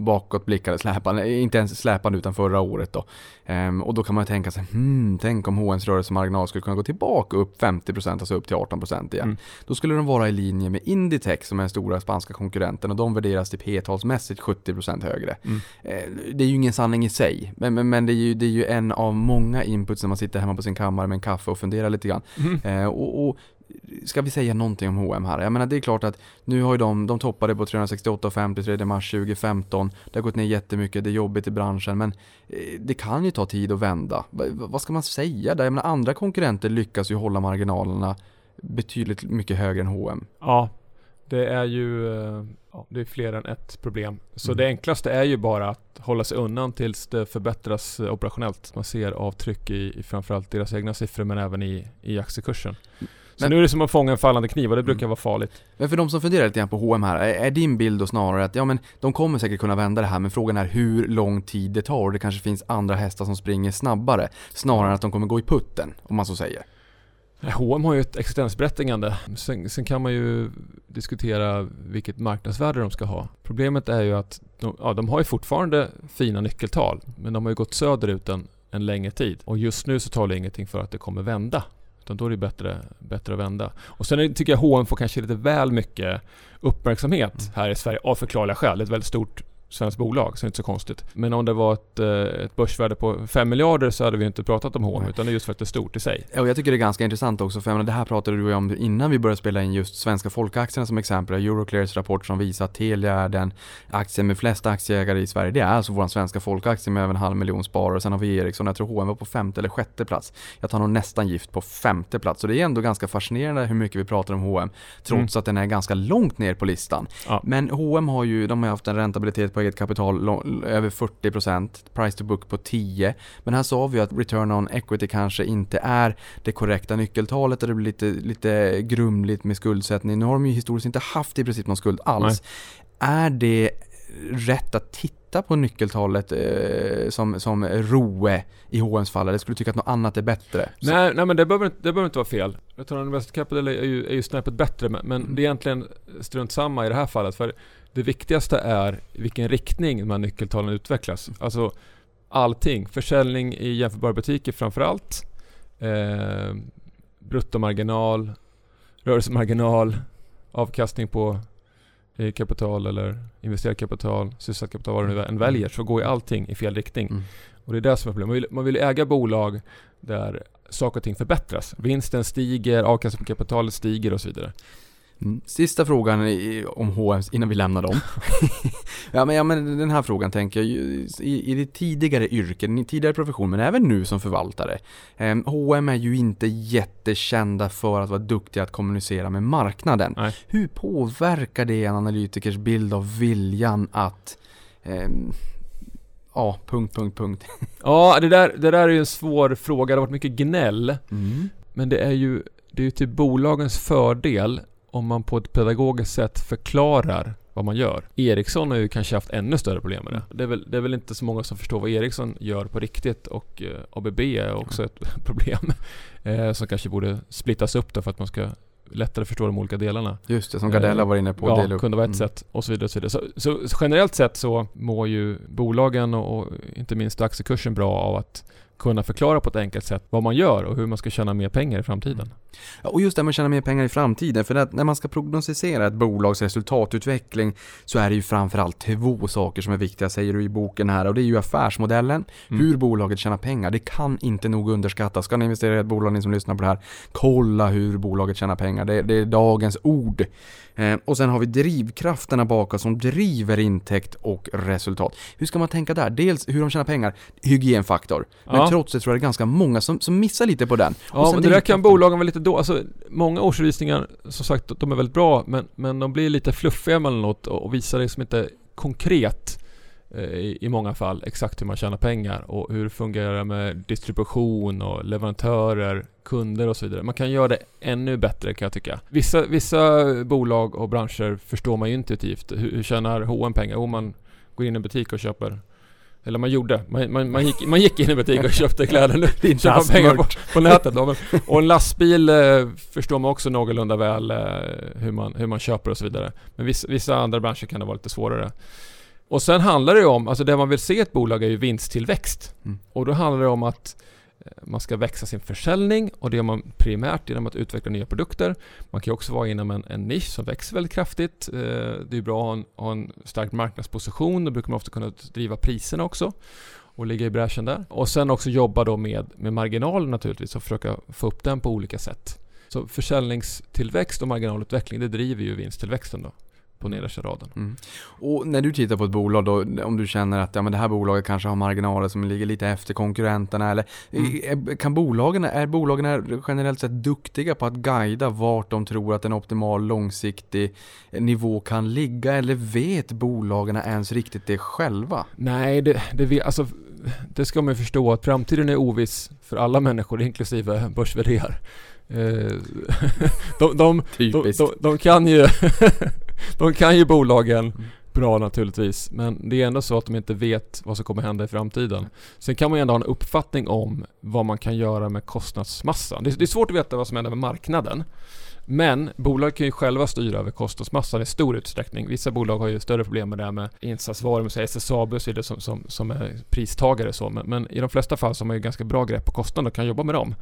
bakåtblickande släpande, inte ens släpande utan förra året då. Ehm, och då kan man ju tänka sig, hmm, tänk om H&M's rörelsemarginal skulle kunna gå tillbaka upp 50%, alltså upp till 18% igen. Mm. Då skulle de vara i linje med Inditex som är den stora spanska konkurrenten och de värderas till P-talsmässigt 70% högre. Mm. Eh, Det är ju ingen sanning i sig, men, men, men det, är ju, det är ju en av många inputs när man sitter hemma på sin kammare med en kaffe och funderar lite grann. Mm. Eh, och, och ska vi säga någonting om H&M här? Jag menar det är klart att nu har ju de, de toppade på 368,50 3 mars 2015. Det har gått ner jättemycket, det är jobbigt i branschen men eh, det kan ju ta tid att vända. Va, va- vad ska man säga där? Jag menar andra konkurrenter lyckas ju hålla marginalerna betydligt mycket högre än H&M. Ja, det är ju eh, ja, det är fler än ett problem. Så Mm. det enklaste är ju bara att hålla sig undan tills det förbättras eh, operationellt. Man ser avtryck i, i framförallt deras egna siffror men även i, i aktiekursen. Så Men- nu är det som att fånga en fallande kniv och det brukar Mm. vara farligt. Men för de som funderar lite grann på H&M här, är, är din bild då snarare att ja men de kommer säkert kunna vända det här men frågan är hur lång tid det tar och det kanske finns andra hästar som springer snabbare snarare än att de kommer gå i putten om man så säger. H&M har ju ett existensberättigande. Sen, sen kan man ju diskutera vilket marknadsvärde de ska ha. Problemet är ju att de, ja, de har ju fortfarande fina nyckeltal men de har ju gått söderut en, en längre tid. Och just nu så talar ingenting för att det kommer vända. Utan då är det bättre, bättre att vända. Och sen det- tycker jag H&M får kanske lite väl mycket uppmärksamhet här i Sverige av förklarliga skäl. Det är ett väldigt stort svenskt bolag, så det är inte så konstigt. Men om det var ett, eh, ett börsvärde på 5 miljarder så hade vi inte pratat om H&M utan det är just för att det är stort i sig. Och jag tycker det är ganska intressant också, för jag menar, det här pratade du om innan vi började spela in just svenska folkaktierna som exempel. Euroclears rapport som visar att Telia är den aktien med flest aktieägare i Sverige. Det är alltså vår svenska folkaktie med över en halv miljon sparare. Sen har vi Ericsson, jag tror H&M var på femte eller sjätte plats. Jag tar nog nästan gift på femte plats. Så det är ändå ganska fascinerande hur mycket vi pratar om H&M trots att den är ganska långt ner på listan. Ja. Men H&M har ju, de har haft en räntabilitet på eget kapital över 40%, price to book på 10. Men här sa vi ju att return on equity kanske inte är det korrekta nyckeltalet och det blir lite, lite grumligt med skuldsättning. Nu har de ju historiskt inte haft i princip någon skuld alls. Är det rätt att titta på nyckeltalet eh, som, som ROE i H&M's fall? Eller skulle du tycka att något annat är bättre? Så- Nej, nej men det behöver, inte- det behöver inte vara fel. Return on Invested Capital är ju, är ju snäppet bättre men, men Mm. det är egentligen strunt samma i det här fallet. För det viktigaste är vilken riktning de här nyckeltalen utvecklas. Alltså allting. Försäljning i jämförbara butiker framförallt. Eh, bruttomarginal, rörelsemarginal, avkastning på eh, kapital eller investerat kapital, sysselsatt kapital, vad du nu än väljer, så går ju allting i fel riktning. Mm. Och det är det som är problemet. Man vill, man vill äga bolag där saker och ting förbättras. Vinsten stiger, avkastningen på kapitalet stiger och så vidare. Mm. Sista frågan om H&M innan vi lämnar dem. ja, men, ja men den här frågan tänker jag i, i ditt tidigare yrke, din tidigare profession men även nu som förvaltare. Eh, H&M är ju inte jättekända för att vara duktiga att kommunicera med marknaden. Nej. Hur påverkar det en analytikers bild av viljan att ehm, Ja, punkt, punkt, punkt. Ja, det där, det där är ju en svår fråga. Det har varit mycket gnäll. Mm. Men det är ju, det är ju till bolagens fördel om man på ett pedagogiskt sätt förklarar vad man gör. Ericsson har ju kanske haft ännu större problem med det. Det är väl, det är väl inte så många som förstår vad Ericsson gör på riktigt och eh, ABB är också ett problem. Eh, som kanske borde splittas upp då för att man ska lättare förstå de olika delarna. Just det, som Gardella var inne på. Ja, dela upp. kunde vara ett Mm. sätt och så vidare. Och så, vidare. Så, så, så generellt sett så mår ju bolagen och, och inte minst aktiekursen bra av att kunna förklara på ett enkelt sätt vad man gör och hur man ska tjäna mer pengar i framtiden. Ja, och just det med att tjäna mer pengar i framtiden, för när man ska prognostisera ett bolags resultatutveckling så är det ju framförallt två saker som är viktiga, säger du i boken här, och det är ju affärsmodellen, Mm. hur bolaget tjänar pengar. Det kan inte nog underskattas. Ska ni investera i ett bolag, ni som lyssnar på det här, kolla hur bolaget tjänar pengar. Det, det är dagens ord. Eh, och sen har vi drivkrafterna bakåt som driver intäkt och resultat. Hur ska man tänka där? Dels hur de tjänar pengar, hygienfaktor. Men Ja. Trots det tror jag det är ganska många som, som missar lite på den. Ja, men det där kan bolagen vara lite då. Alltså, många årsredovisningar, som sagt, de är väldigt bra, men, men de blir lite fluffiga emellanåt och och visar liksom inte konkret eh, i, många fall exakt hur man tjänar pengar och hur det fungerar med distribution och leverantörer, kunder och så vidare. Man kan göra det ännu bättre kan jag tycka. Vissa, vissa bolag och branscher förstår man ju intuitivt. Hur, hur tjänar H&M pengar? Jo, man går in i en butik och köper eller man gjorde, man, man, man, gick, man gick in i en butik och köpte kläder. Alls pengar på, på nätet. då, men, och en lastbil eh, förstår man också någorlunda väl eh, hur, man, hur man köper och så vidare. Men vissa, vissa andra branscher kan det vara lite svårare. Och sen handlar det om, alltså det man vill se i ett bolag är ju vinsttillväxt. Mm. Och då handlar det om att Eh, man ska växa sin försäljning och det gör man primärt genom att utveckla nya produkter. Man kan också vara inom en, en nisch som växer väldigt kraftigt. Eh, det är bra att ha en, ha en stark marknadsposition. Då brukar man ofta kunna driva priserna också och ligga i bräschen där. Och sen också jobba då med, med marginalen naturligtvis och försöka få upp den på olika sätt. Så försäljningstillväxt och marginalutveckling, det driver ju vinsttillväxten då på nedersta raden. Mm. Och när du tittar på ett bolag då, om du känner att ja, men det här bolaget kanske har marginaler som ligger lite efter konkurrenterna eller Mm. är, kan bolagen, är bolagen generellt sett duktiga på att guida vart de tror att en optimal långsiktig nivå kan ligga eller vet bolagen ens riktigt det själva? Nej, det, det, vi- alltså, det ska man förstå att framtiden är oviss för alla människor, inklusive börs Eh, de, de, de, de kan ju De kan ju bolagen bra naturligtvis, men det är ändå så att de inte vet vad som kommer hända i framtiden. Sen kan man ju ändå ha en uppfattning om vad man kan göra med kostnadsmassan. Det, är svårt att veta vad som händer med marknaden. Men bolag kan ju själva styra över kostnadsmassan i stor utsträckning. Vissa bolag har ju större problem med det här med insatsvaror, med SSAB och så vidare som, som, som är pristagare så. Men, men i de flesta fall så har man ju ganska bra grepp på kostnaden och kan jobba med dem.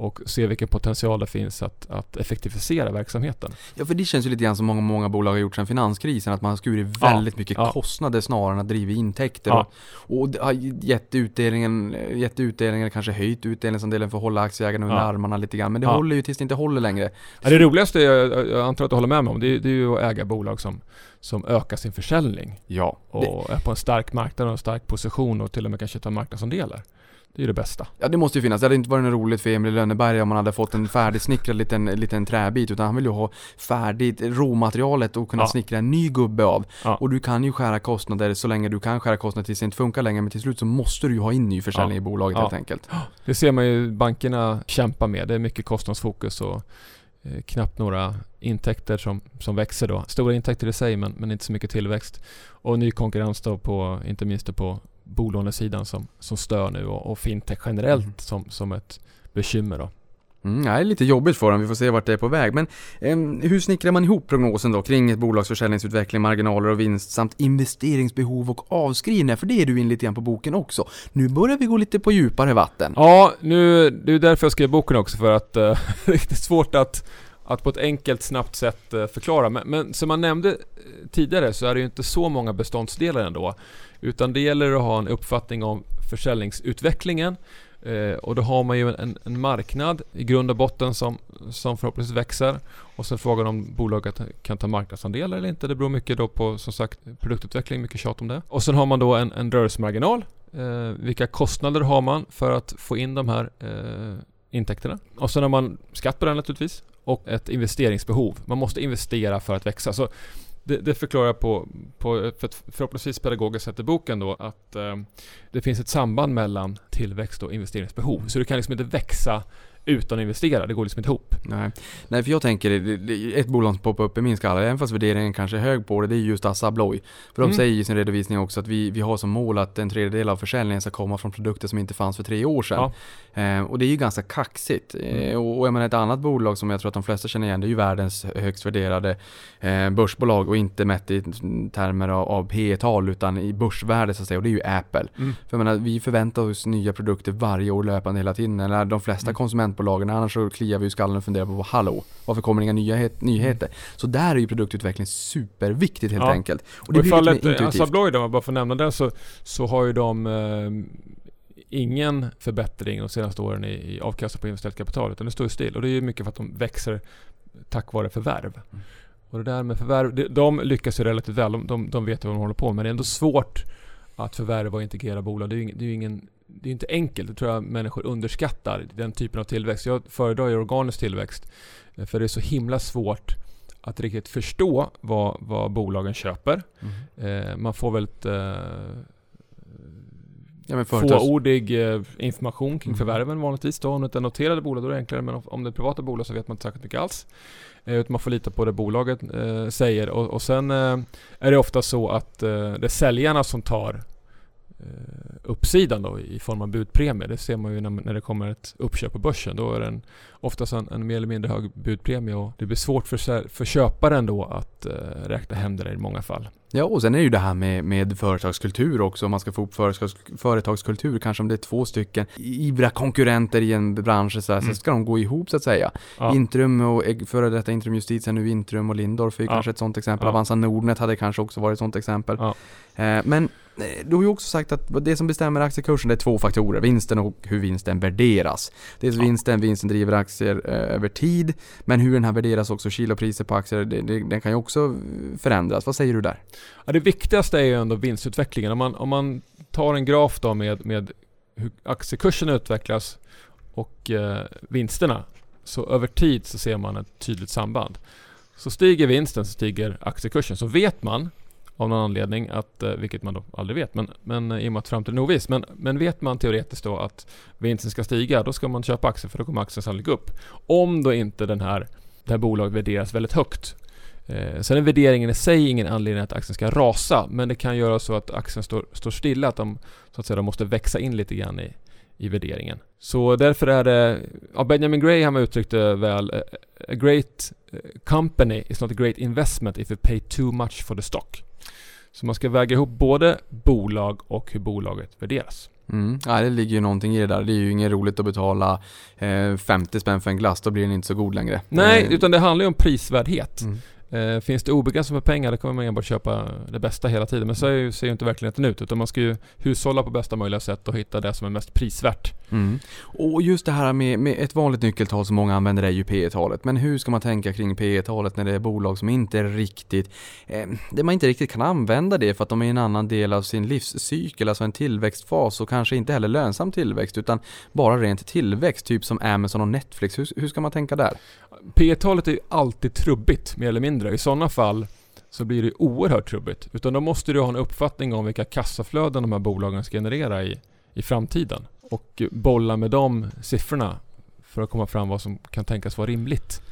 Och se vilken potential det finns att, att effektivisera verksamheten. Ja, för det känns ju lite grann som många, många bolag har gjort sedan finanskrisen, att man har skurit Ja, väldigt mycket ja. kostnader snarare än att driva intäkter. Ja. Och, och det har gett utdelningen, gett utdelningen, kanske höjt utdelningsandelen för att hålla aktieägarna under Ja. armarna lite grann. Men det Ja. håller ju tills det inte håller längre. Ja, det roligaste, jag, jag antar att du håller med mig om, det, är- det är ju att äga bolag som, som ökar sin försäljning. Ja. Det, Och är på en stark marknad och en stark position och till och med kanske tar marknadsandelar. Det är det bästa. ja, det måste ju finnas. Det hade inte varit något roligt för Emil i Lönneberga om man hade fått en färdigsnickrad liten, liten träbit, utan han vill ju ha färdigt råmaterialet och kunna Ja. snickra en ny gubbe av. Ja. Och du kan ju skära kostnader så länge du kan skära kostnader tills det inte funkar längre, men till slut så måste du ju ha in ny försäljning Ja. i bolaget Ja. helt enkelt. Det ser man ju bankerna kämpa med. Det är mycket kostnadsfokus och eh, knappt några intäkter som, som växer då. Stora intäkter i sig men, men inte så mycket tillväxt. Och ny konkurrens då på, inte minst då på bolånesidan som, som stör nu och, och fintech generellt Mm. som, som ett bekymmer då. Mm, det är lite jobbigt för dem, vi får se vart det är på väg. Men em, hur snickrar man ihop prognosen då kring ett bolags försäljningsutveckling, marginaler och vinst samt investeringsbehov och avskrivningar? För det är du in lite grann på boken också. Nu börjar vi gå lite på djupare vatten. Ja, nu, det är därför jag skrev boken också för att eh, det är svårt att, att på ett enkelt, snabbt sätt eh, förklara. Men, men som man nämnde eh, tidigare så är det ju inte så många beståndsdelar ändå. Utan det gäller att ha en uppfattning om försäljningsutvecklingen Eh, och då har man ju en, en marknad i grund och botten som, som förhoppningsvis växer. Och sen frågan om bolaget kan ta marknadsandelar eller inte. Det beror mycket då på som sagt produktutveckling, mycket tjat om det. Och sen har man då en, en rörelsemarginal. Eh, vilka kostnader har man för att få in de här eh, intäkterna? Och sen har man skatt på den naturligtvis. Och ett investeringsbehov. Man måste investera för att växa. Så det, det förklarar jag på, på för ett förhoppningsvis pedagogiskt sätt i boken då att eh, det finns ett samband mellan tillväxt och investeringsbehov. Så du kan liksom inte växa utan att investera. Det går liksom inte ihop. Nej, Nej för jag tänker, ett bolag som poppar upp i min skalle, även fast värderingen kanske är hög på det, det är just Assa Abloy. För de Mm. säger i sin redovisning också att vi, vi har som mål att en tredjedel av försäljningen ska komma från produkter som inte fanns för tre år sedan. Eh, och det är ju ganska kaxigt. Eh, Mm. och, och jag menar ett annat bolag som jag tror att de flesta känner igen, det är ju världens högst värderade eh, börsbolag och inte mätt i termer av, av P tal utan i börsvärde så att säga, och det är ju Apple. Mm. För jag menar, vi förväntar oss nya produkter varje år löpande hela tiden. Eller de flesta Mm. Konsumentbolagen, annars så kliar vi ju skallen och funderar på hallå, varför kommer det inga nyhet, nyheter? Så där är ju produktutveckling superviktigt helt Ja. enkelt. Och Och det i blir lite fallet mer eh, Assa intuitivt. Abloy då, om jag bara får nämna det, så, så har ju de eh, ingen förbättring de senaste åren i, i avkastning på investerat kapital, utan det står still. Och det är ju mycket för att de växer tack vare förvärv. Mm. Och det där med förvärv, de, de lyckas ju relativt väl. De, de, de vet vad de håller på med. Men det är ändå svårt att förvärva och integrera bolag. Det är ju det är ju ingen det är inte enkelt, det tror jag människor underskattar, den typen av tillväxt. Jag föredrar ju organisk tillväxt, eh, för det är så himla svårt att riktigt förstå vad, vad bolagen köper. Mm. Eh, man får väldigt eh, Ja, fåordig eh, information kring Mm. förvärven vanligtvis. Då. Om det inte är noterade bolag då är det enklare, men om- det är privata bolag så vet man inte särskilt mycket alls. Eh, utan man får lita på det bolaget eh, säger. Och, och sen eh, är det ofta så att det är säljarna som tar Eh, uppsidan då i form av budpremie. Det ser man ju när, när det kommer ett uppköp på börsen. Då är det oftast en, en mer eller mindre hög budpremie och det blir svårt för, för köparen då att eh, räkna hem det i många fall. Ja, och sen är det ju det här med, med företagskultur också. Om man ska få upp företags, företagskultur, kanske om det är två stycken ivriga konkurrenter i en bransch så, här, Mm. så ska de gå ihop så att säga. Ja. Intrum och före detta Intrum Justitia, nu Intrum och Lindorff är Ja. kanske ett sånt exempel. Ja. Avanza Nordnet hade kanske också varit ett sånt exempel. Ja. Eh, men eh, du har ju också sagt att det som bestämmer aktiekursen det är två faktorer. Vinsten och hur vinsten värderas. Dels Ja. vinsten, vinsten driver aktier eh, över tid. Men hur den här värderas också, kilopriser på aktier, det, det, den kan ju också förändras. Vad säger du där? Ja, det viktigaste är ju ändå vinstutvecklingen. Om man, om man tar en graf då med, med hur aktiekursen utvecklas och eh, vinsterna. Så över tid så ser man ett tydligt samband. Så stiger vinsten så stiger aktiekursen. Så vet man av någon anledning att, eh, vilket man då aldrig vet, men, men eh, i och med att framtiden är oviss. Men, men vet man teoretiskt då att vinsten ska stiga, då ska man köpa aktier för då kommer aktien sannolikt upp. Om då inte den här, det här bolaget värderas väldigt högt. Eh, sen är värderingen i sig ingen anledning att aktien ska rasa, men det kan göra så att aktien står, står stilla, att de, så att säga, de måste växa in lite grann i, i värderingen. Så därför är det, ja, Benjamin Graham har uttryckt det väl, "A- a great eh, company is not a great investment if you pay too much for the stock. Så man ska väga ihop både bolag och hur bolaget värderas. Mm. Ja, det ligger ju någonting i det där. Det är ju inget roligt att betala eh, 50 spänn för en glass, då blir den inte så god längre. Nej, Eh, utan det handlar ju om prisvärdhet. mm. Eh, finns det obegränsat med pengar, då kommer man enbart köpa det bästa hela tiden. Men så är ju, ser ju inte verkligheten ut, utan man ska ju hushålla på bästa möjliga sätt och hitta det som är mest prisvärt. Mm. Och just det här med, med ett vanligt nyckeltal som många använder är ju P talet Men hur ska man tänka kring P talet när det är bolag som inte är riktigt, eh, där man inte riktigt kan använda det för att de är i en annan del av sin livscykel, alltså en tillväxtfas och kanske inte heller lönsam tillväxt utan bara rent tillväxt, typ som Amazon och Netflix. Hur, hur ska man tänka där? P talet är ju alltid trubbigt, mer eller mindre. I sådana fall så blir det oerhört trubbigt. Utan då måste du ha en uppfattning om vilka kassaflöden de här bolagen ska generera i, i framtiden. Och bolla med de siffrorna för att komma fram vad som kan tänkas vara rimligt.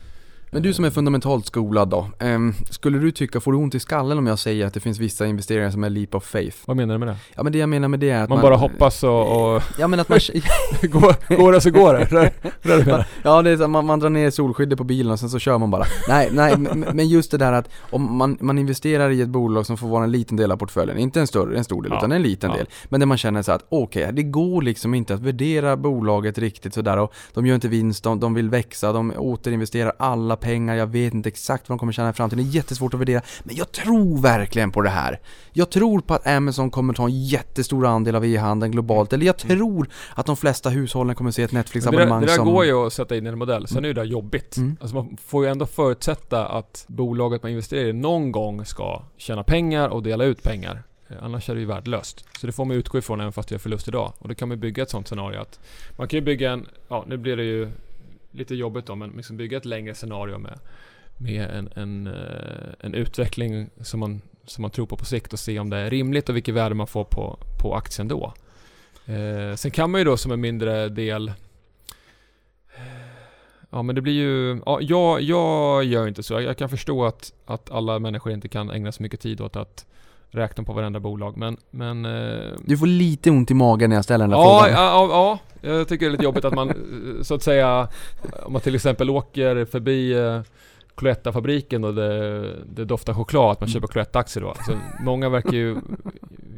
Men du som är fundamentalt skolad då, ehm, skulle du tycka, får du ont i skallen om jag säger att det finns vissa investeringar som är leap of faith? Vad menar du med det? Ja men det jag menar med det är att Man, bara hoppas och, och Ja men att man går, går det så går det. Det det. Ja, det är så, man, man drar ner solskyddet på bilen och sen så kör man bara. Nej, nej, men, just det där att om man, man investerar i ett bolag som får vara en liten del av portföljen, inte en större, en stor del, Ja. utan en liten Ja. del. Men där man känner så att okej, det går liksom inte att värdera bolaget riktigt sådär och de gör inte vinst, de, de vill växa, de återinvesterar alla alla pengar, jag vet inte exakt vad de kommer tjäna i framtiden, det är jättesvårt att värdera. Men jag tror verkligen på det här. Jag tror på att Amazon kommer ta en jättestor andel av e-handeln globalt, eller jag tror att de flesta hushållen kommer se ett Netflix-abonnemang där, det där som... går ju att sätta in i en modell, sen är det där jobbigt. Mm. Alltså man får ju ändå förutsätta att bolaget man investerar i någon gång ska tjäna pengar och dela ut pengar. Eh, Annars är det ju värdelöst. Så det får man utgå ifrån även fast det gör förlust idag. Och då kan man bygga ett sånt scenario att man kan ju bygga en, ja nu blir det ju lite jobbigt då, men liksom bygga ett längre scenario med, med en, en, eh, en utveckling som man, som man tror på på sikt och se om det är rimligt och vilket värde man får på, på aktien då. Eh, sen kan man ju då som en mindre del eh, Ja men det blir ju, ja, jag, jag gör inte så. Jag, jag kan förstå att, att alla människor inte kan ägna så mycket tid åt att räkna på varenda bolag men, men eh, Du får lite ont i magen när jag ställer den där Ja, frågan. ja, ja, ja, jag tycker det är lite jobbigt att man eh, så att säga Om man till exempel åker förbi eh, Cloetta-fabriken och det, det doftar choklad, att man köper Cloetta-aktier då. Så många verkar ju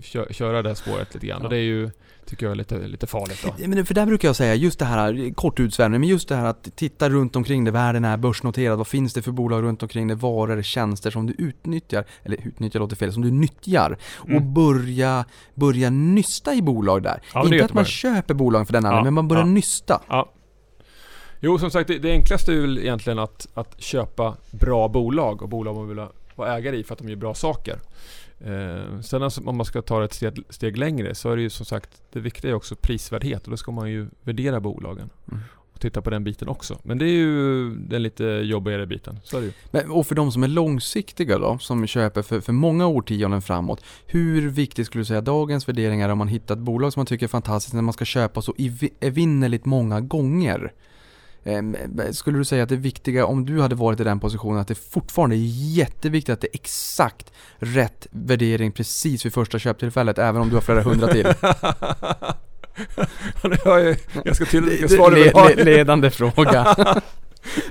kö, köra det spåret lite grann och det är ju, tycker jag lite, lite farligt då. Men för där brukar jag säga, just det här, kort utsvävning, men just det här att titta runt omkring det, världen är börsnoterad, vad finns det för bolag runt omkring det, varor, tjänster som du utnyttjar, eller utnyttjar låter fel, som du nyttjar, och Mm. börja, börja nysta i bolag där. Ja, Inte att man köper bolag för den anledningen, Ja, men man börjar ja. nysta. Ja. Jo, som sagt, det, det enklaste är väl egentligen att, att köpa bra bolag och bolag man vill vara ägare i för att de gör bra saker. Eh, sen alltså, om man ska ta det ett steg, steg längre så är det ju som sagt, det viktiga är också prisvärdhet och då ska man ju värdera bolagen. Mm. Och titta på den biten också. Men det är ju den lite jobbigare biten. Så är det ju. Men, och för de som är långsiktiga då, som köper för, för många årtionden framåt, hur viktigt skulle du säga dagens värdering är om man hittar ett bolag som man tycker är fantastiskt när man ska köpa så evi- evinnerligt många gånger? Ehm, Skulle du säga att det viktiga, om du hade varit i den positionen, att det fortfarande är jätteviktigt att det är exakt rätt värdering precis vid första köptillfället, även om du har flera hundra till? jag ganska tydligt vilka Det- svar du vill le- le- ledande fråga.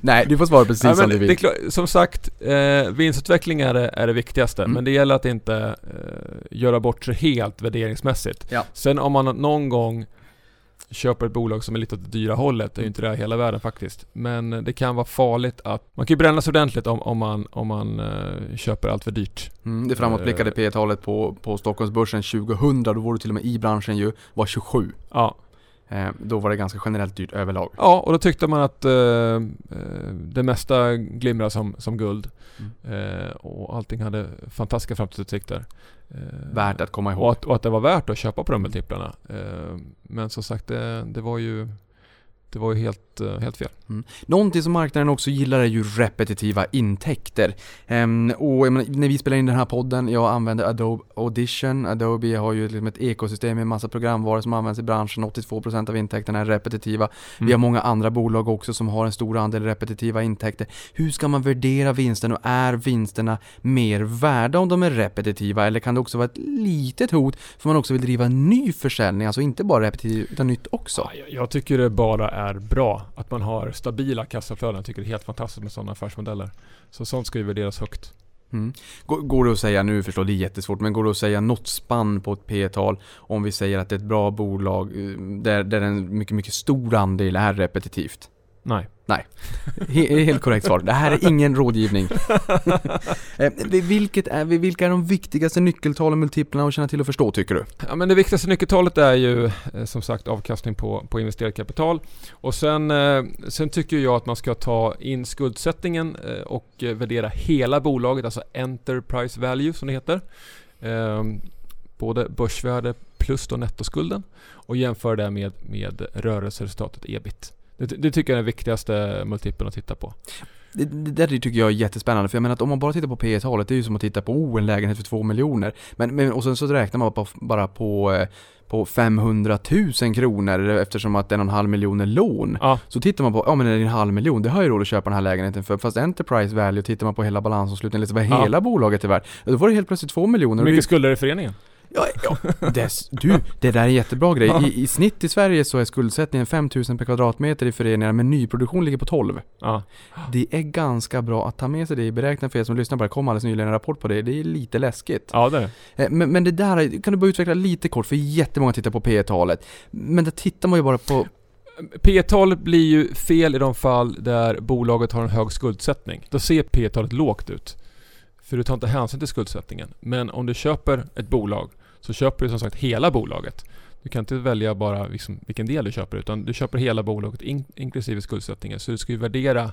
Nej, du får svara precis Ja, som du vill. klart, som sagt, eh, vinstutveckling är det, är det viktigaste. Mm. Men det gäller att inte eh, göra bort sig helt värderingsmässigt. Ja. Sen om man någon gång köper ett bolag som är lite åt det dyra hållet, är ju inte det hela världen faktiskt. Men det kan vara farligt att... Man kan ju bränna sig ordentligt om, om man, om man eh, köper allt för dyrt. Mm, det framåtblickade Eh. P talet på, på Stockholmsbörsen 2000, då var du till och med i branschen ju, var 27. Ja. Eh, då var det ganska generellt dyrt överlag. Ja, och då tyckte man att eh, eh, det mesta glimrar som, som guld. Mm. Eh, och allting hade fantastiska framtidsutsikter. Eh, Värt att komma och, ihåg. att, och att det var värt att köpa på de multiplarna. Eh, men som sagt, det, det var ju det var ju helt, eh, helt fel. Någonting som marknaden också gillar är ju repetitiva intäkter. Ehm, och menar, när vi spelar in den här podden, jag använder Adobe Audition. Adobe har ju liksom ett ekosystem med massa programvaror som används i branschen. 82% av intäkterna är repetitiva. Vi har många andra bolag också som har en stor andel repetitiva intäkter. Hur ska man värdera vinsten och är vinsterna mer värda om de är repetitiva? Eller kan det också vara ett litet hot för man också vill driva ny försäljning? Alltså inte bara repetitiv utan nytt också. Ja, jag, jag tycker det bara är bra att man har stabila kassaflöden. Jag tycker det är helt fantastiskt med sådana affärsmodeller. Så sånt ska ju värderas högt. Mm. Går, det att säga, nu förstår det är jättesvårt, men går det att säga något spann på ett P-tal om vi säger att det är ett bra bolag eh, där, där en mycket, mycket stor andel är repetitivt? Nej. He, helt korrekt svar. Det här är ingen rådgivning. Eh, Vilket är, vilka är de viktigaste nyckeltalen multiplarna att känna till och förstå tycker du? Ja, men det viktigaste nyckeltalet är ju eh, som sagt avkastning på, på investerat kapital. Och sen, eh, sen tycker jag att man ska ta in skuldsättningen och värdera hela bolaget, alltså Enterprise Value som det heter. Eh, både börsvärde plus då nettoskulden och jämföra det med, med rörelseresultatet ebit. Det, det tycker jag är den viktigaste multipeln att titta på. Det, det där tycker jag är jättespännande, för jag menar att om man bara tittar på P talet det är ju som att titta på oh, en lägenhet för två miljoner. Men, men, och sen så räknar man på, bara på, eh, på 500 000 kronor eftersom att det är en halv miljon är lån. Ja, Så tittar man på, ja men det är en halv miljon, det har ju råd att köpa den här lägenheten för. Fast Enterprise Value, tittar man på hela balansomslutningen, liksom vad Ja. hela bolaget är värt, då var det helt plötsligt två miljoner. hur Och det- mycket skulder är i föreningen? Ja, ja. Des, du, det där är en jättebra grej. I, I snitt i Sverige så är skuldsättningen 5000 per kvadratmeter i föreningar, men nyproduktion ligger på 12. Ja. Det är ganska bra att ta med sig det i beräkningen för er som lyssnar på det. Det kom alldeles nyligen en rapport på det. Det är lite läskigt. ja, det är. Eh, Men, men det där kan du bara utveckla lite kort, för jättemånga tittar på P talet Men där tittar man ju bara på... P talet blir ju fel i de fall där bolaget har en hög skuldsättning. Då ser P talet lågt ut. För du tar inte hänsyn till skuldsättningen. Men om du köper ett bolag så köper du som sagt hela bolaget. Du kan inte välja bara liksom vilken del du köper utan du köper hela bolaget in, inklusive skuldsättningen. Så du ska ju värdera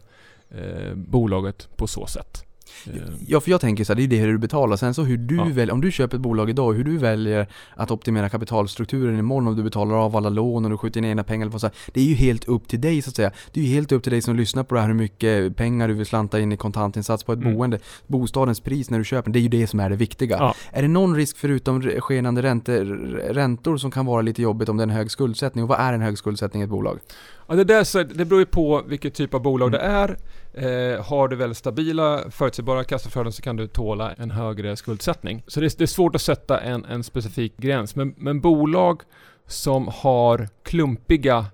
eh, bolaget på så sätt. Eh, Ja, för jag tänker så här, det är det du betalar. Sen så hur du Ja. väljer, om du köper ett bolag idag, hur du väljer att optimera kapitalstrukturen imorgon, om du betalar av alla lån och du skjuter in egna pengar eller så här, Det är ju helt upp till dig så att säga. Det är ju helt upp till dig som lyssnar på det här hur mycket pengar du vill slanta in i kontantinsats på ett Mm. boende. Bostadens pris när du köper det är ju det som är det viktiga. Ja. Är det någon risk förutom skenande räntor, räntor som kan vara lite jobbigt om det är en hög skuldsättning? Och vad är en hög skuldsättning i ett bolag? Ja, det, där, så det beror ju på vilket typ av bolag Mm. det är. Eh, har du väldigt stabila, förutsägbara kassaflöden så kan du tåla en högre skuldsättning. Så det är, det är svårt att sätta en, en specifik gräns. Men, men bolag som har klumpiga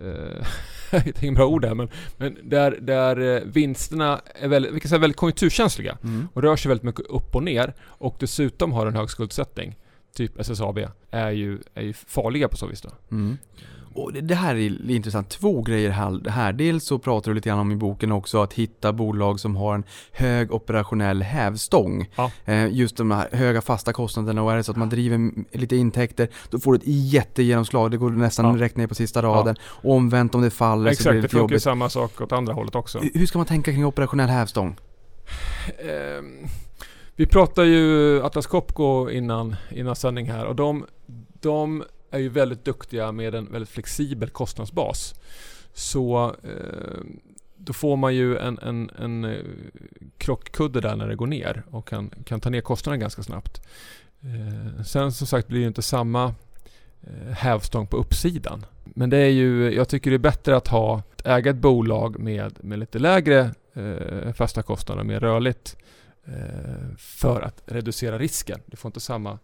eh, jag inget bra ord där, men, men där, där eh, vinsterna är väldigt, vi kan säga väldigt konjunkturkänsliga och rör sig väldigt mycket upp och ner och dessutom har en hög skuldsättning, typ SSAB, är ju, är ju farliga på så vis då. Mm. Och det- det här är intressant. Två grejer här. Dels så pratar du lite grann om i boken också att hitta bolag som har en hög operationell hävstång. Ja. Eh, just de här höga fasta kostnaderna och är det så att man driver lite intäkter då får du ett jättegenomslag. Det går nästan Ja. rätt ner på sista raden. Och omvänt om det faller så blir Exakt, det det lite funkar ju jobbigt. samma sak åt andra hållet också. Hur hur ska man tänka kring operationell hävstång? Ehm, vi pratade ju Atlas Copco innan, innan sändning här och de, de är ju väldigt duktiga med en väldigt flexibel kostnadsbas. Så eh, då får man ju en, en, en eh, krockkudde där när det går ner och kan, kan ta ner kostnaden ganska snabbt. Eh, sen som sagt blir det inte samma eh, hävstång på uppsidan. Men det är ju, jag tycker det är bättre att ha, att äga ett bolag med, med lite lägre eh, fasta kostnader, mer rörligt eh, för att reducera risken. Du får inte samma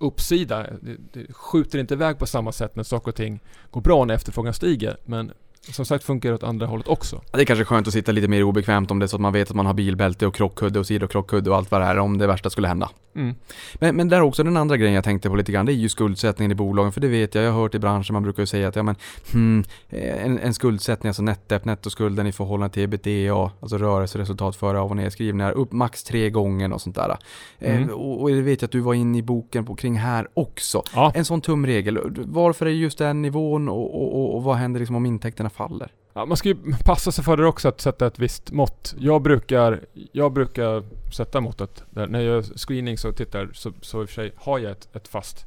uppsida. Det, det skjuter inte iväg på samma sätt när saker och ting går bra när efterfrågan stiger. Men som sagt funkar det åt andra hållet också. Det är kanske skönt att sitta lite mer obekvämt om det är så att man vet att man har bilbälte och krockkudde och sidokrockudde och allt vad det är om det värsta skulle hända. Mm. Men, men där också den andra grejen jag tänkte på lite grann, det är ju skuldsättningen i bolagen. För det vet jag, jag har hört i branschen, man brukar ju säga att ja men, hmm, eh, en, en skuldsättning, alltså nettopp, nettoskulden i förhållande till ebitda, alltså rörelseresultat före av och nedskrivningar, upp max tre gånger och sånt där. Mm. Eh, och, och det vet jag att du var inne i boken på, kring här också. Ja. En sån tumregel, varför är just den nivån och, och, och, och vad händer liksom om intäkterna faller? Ja, man ska ju passa sig för det också att sätta ett visst mått. Jag brukar, jag brukar sätta måttet. Där. När jag gör screening så tittar så, så i och för sig har jag ett, ett fast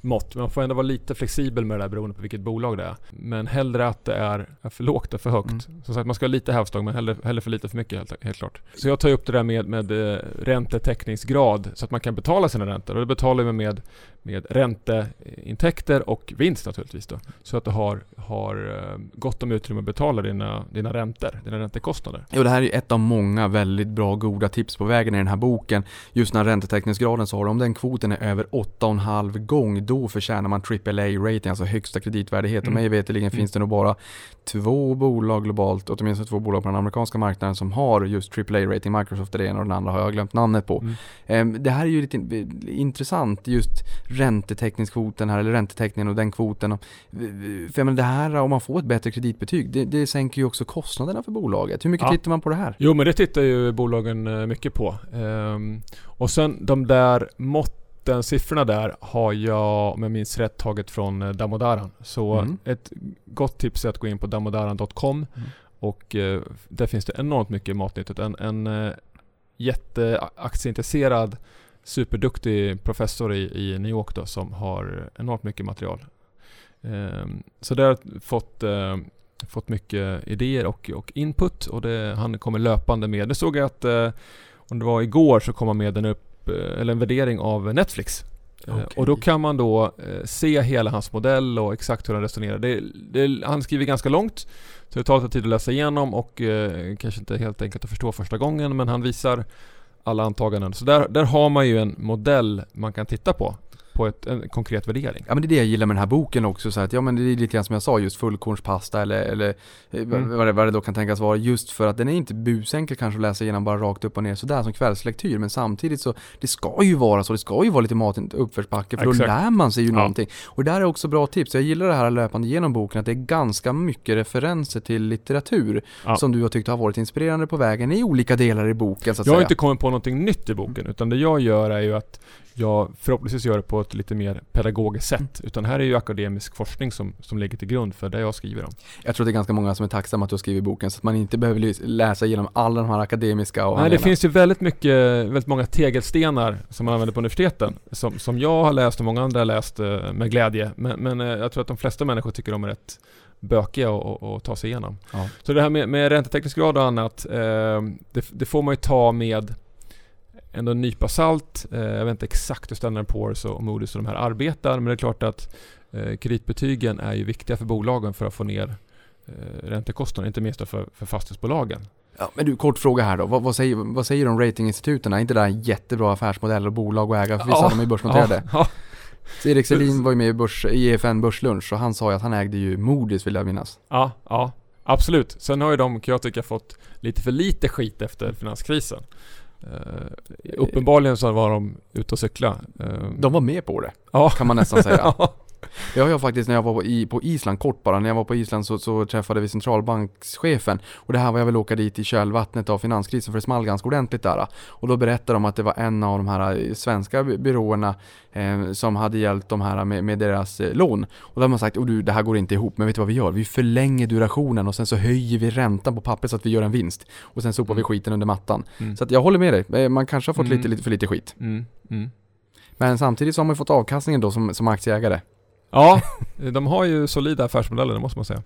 mått. Men man får ändå vara lite flexibel med det där beroende på vilket bolag det är. Men hellre att det är, för lågt än för högt. Mm. Som sagt, man ska ha lite hävstång men hellre, hellre för lite för mycket helt, helt klart. Så jag tar upp det där med, med eh, räntetäckningsgrad så att man kan betala sina räntor. Och det betalar vi med, med ränteintäkter och vinst naturligtvis då. Så att du har, har eh, gott om utrymme att betala dina, dina räntor, dina räntekostnader. Jo, det här är ett av många väldigt bra, goda tips på vägen i den här boken. Just när räntetäckningsgraden så har du, om den kvoten är över 8,5 gång, då förtjänar man AAA-rating, alltså högsta kreditvärdighet. Och Mm. mig veterligen Mm. finns det nog bara två bolag globalt, åtminstone två bolag på den amerikanska marknaden som har just AAA-rating. Microsoft är det ena och den andra har jag glömt namnet på. Mm. Ehm, Det här är ju lite in- intressant, just räntetäckningskvoten här, eller räntetäckningen och den kvoten. För jag menar, det här, om man får ett bättre kreditbetyg, det, det sänker ju också kostnaderna för bolaget. Hur mycket Ja. tittar man på det här? Jo men det tittar ju bolagen eh, mycket på. Ehm, och sen de där måtten, siffrorna där har jag om jag minns rätt tagit från eh, Damodaran. Så Mm. ett gott tips är att gå in på damodaran.com Mm. och eh, där finns det enormt mycket matnyttigt. En, en eh, jätteaktieintresserad superduktig professor i, i New York då som har enormt mycket material. Ehm, så där har jag fått eh, fått mycket idéer och, och input och det, han kommer löpande med. Nu såg jag att eh, om det var igår så kom han med en, upp, eh, eller en värdering av Netflix. Okej. Och då kan man då se hela hans modell och exakt hur han resonerar. Det, det, han skriver ganska långt så det tar lite tid att läsa igenom och kanske inte helt enkelt att förstå första gången men han visar alla antaganden. Så där, där har man ju en modell man kan titta på på ett, en konkret värdering. Ja men det är det jag gillar med den här boken också, så att, ja men det är lite grann som jag sa, just fullkornspasta eller, eller eh, Mm. vad, det, vad det då kan tänkas vara, just för att den är inte busenkel kanske att läsa igenom bara rakt upp och ner sådär som kvällslektyr, men samtidigt så, det ska ju vara så, det ska ju vara lite mat i uppförsbacke, för då Exakt. lär man sig ju Ja. någonting. Och där är också bra tips, jag gillar det här löpande genom boken, att det är ganska mycket referenser till litteratur Ja. som du har tyckt har varit inspirerande på vägen i olika delar i boken så att Jag har säga. inte kommit på någonting nytt i boken, utan det jag gör är ju att jag förhoppningsvis gör det på ett lite mer pedagogiskt sätt. Utan här är ju akademisk forskning som, som ligger till grund för det jag skriver om. Jag tror det är ganska många som är tacksamma att du har skrivit boken, så att man inte behöver läsa igenom alla de här akademiska och Nej, det handlingarna. finns ju väldigt mycket, väldigt många tegelstenar som man använder på universiteten. Som, som jag har läst och många andra har läst eh, med glädje. Men, men eh, jag tror att de flesta människor tycker de är rätt bökiga att ta sig igenom. Ja. Så det här med, med ränteteknisk grad och annat, eh, det, det får man ju ta med ändå en nypa salt. Eh, jag vet inte exakt hur Standard Poor's och Moody's och de här arbetar, men det är klart att eh, kreditbetygen är ju viktiga för bolagen för att få ner eh, räntekostnaderna, inte minst för, för fastighetsbolagen. Ja, men du, kort fråga här då. Vad, vad, säger, vad säger de ratinginstituten? Är inte det här en jättebra affärsmodell och bolag och ägare? För vissa Ja, dem är börsnoterade. Ja, Så Erik Selin var ju med i, börs, i EFN Börslunch och han sa ju att han ägde ju Moody's vill jag minnas. ja, ja, absolut. Sen har ju de, kan jag tycka, fått lite för lite skit efter finanskrisen. Eh, uppenbarligen så var de ute och cykla. Eh, De var med på det, ja. kan man nästan säga. ja. Det har jag faktiskt när jag var på, i, på Island, kort bara, när jag var på Island så, så träffade vi centralbankschefen och det här var jag väl åka dit i kölvattnet av finanskrisen för det small ganska ordentligt där. Och då berättade de att det var en av de här eh, svenska by- byråerna eh, som hade hjälpt de här med, med deras eh, lån. Och då har man sagt, oh, du, det här går inte ihop, men vet du vad vi gör? Vi förlänger durationen och sen så höjer vi räntan på papper så att vi gör en vinst. Och sen sopar vi Mm. skiten under mattan. Mm. Så att jag håller med dig, Eh, man kanske har fått Mm. lite, lite för lite skit. Mm, mm. Men samtidigt så har man fått avkastningen då som, som aktieägare. Ja, de har ju solida affärsmodeller, det måste man säga.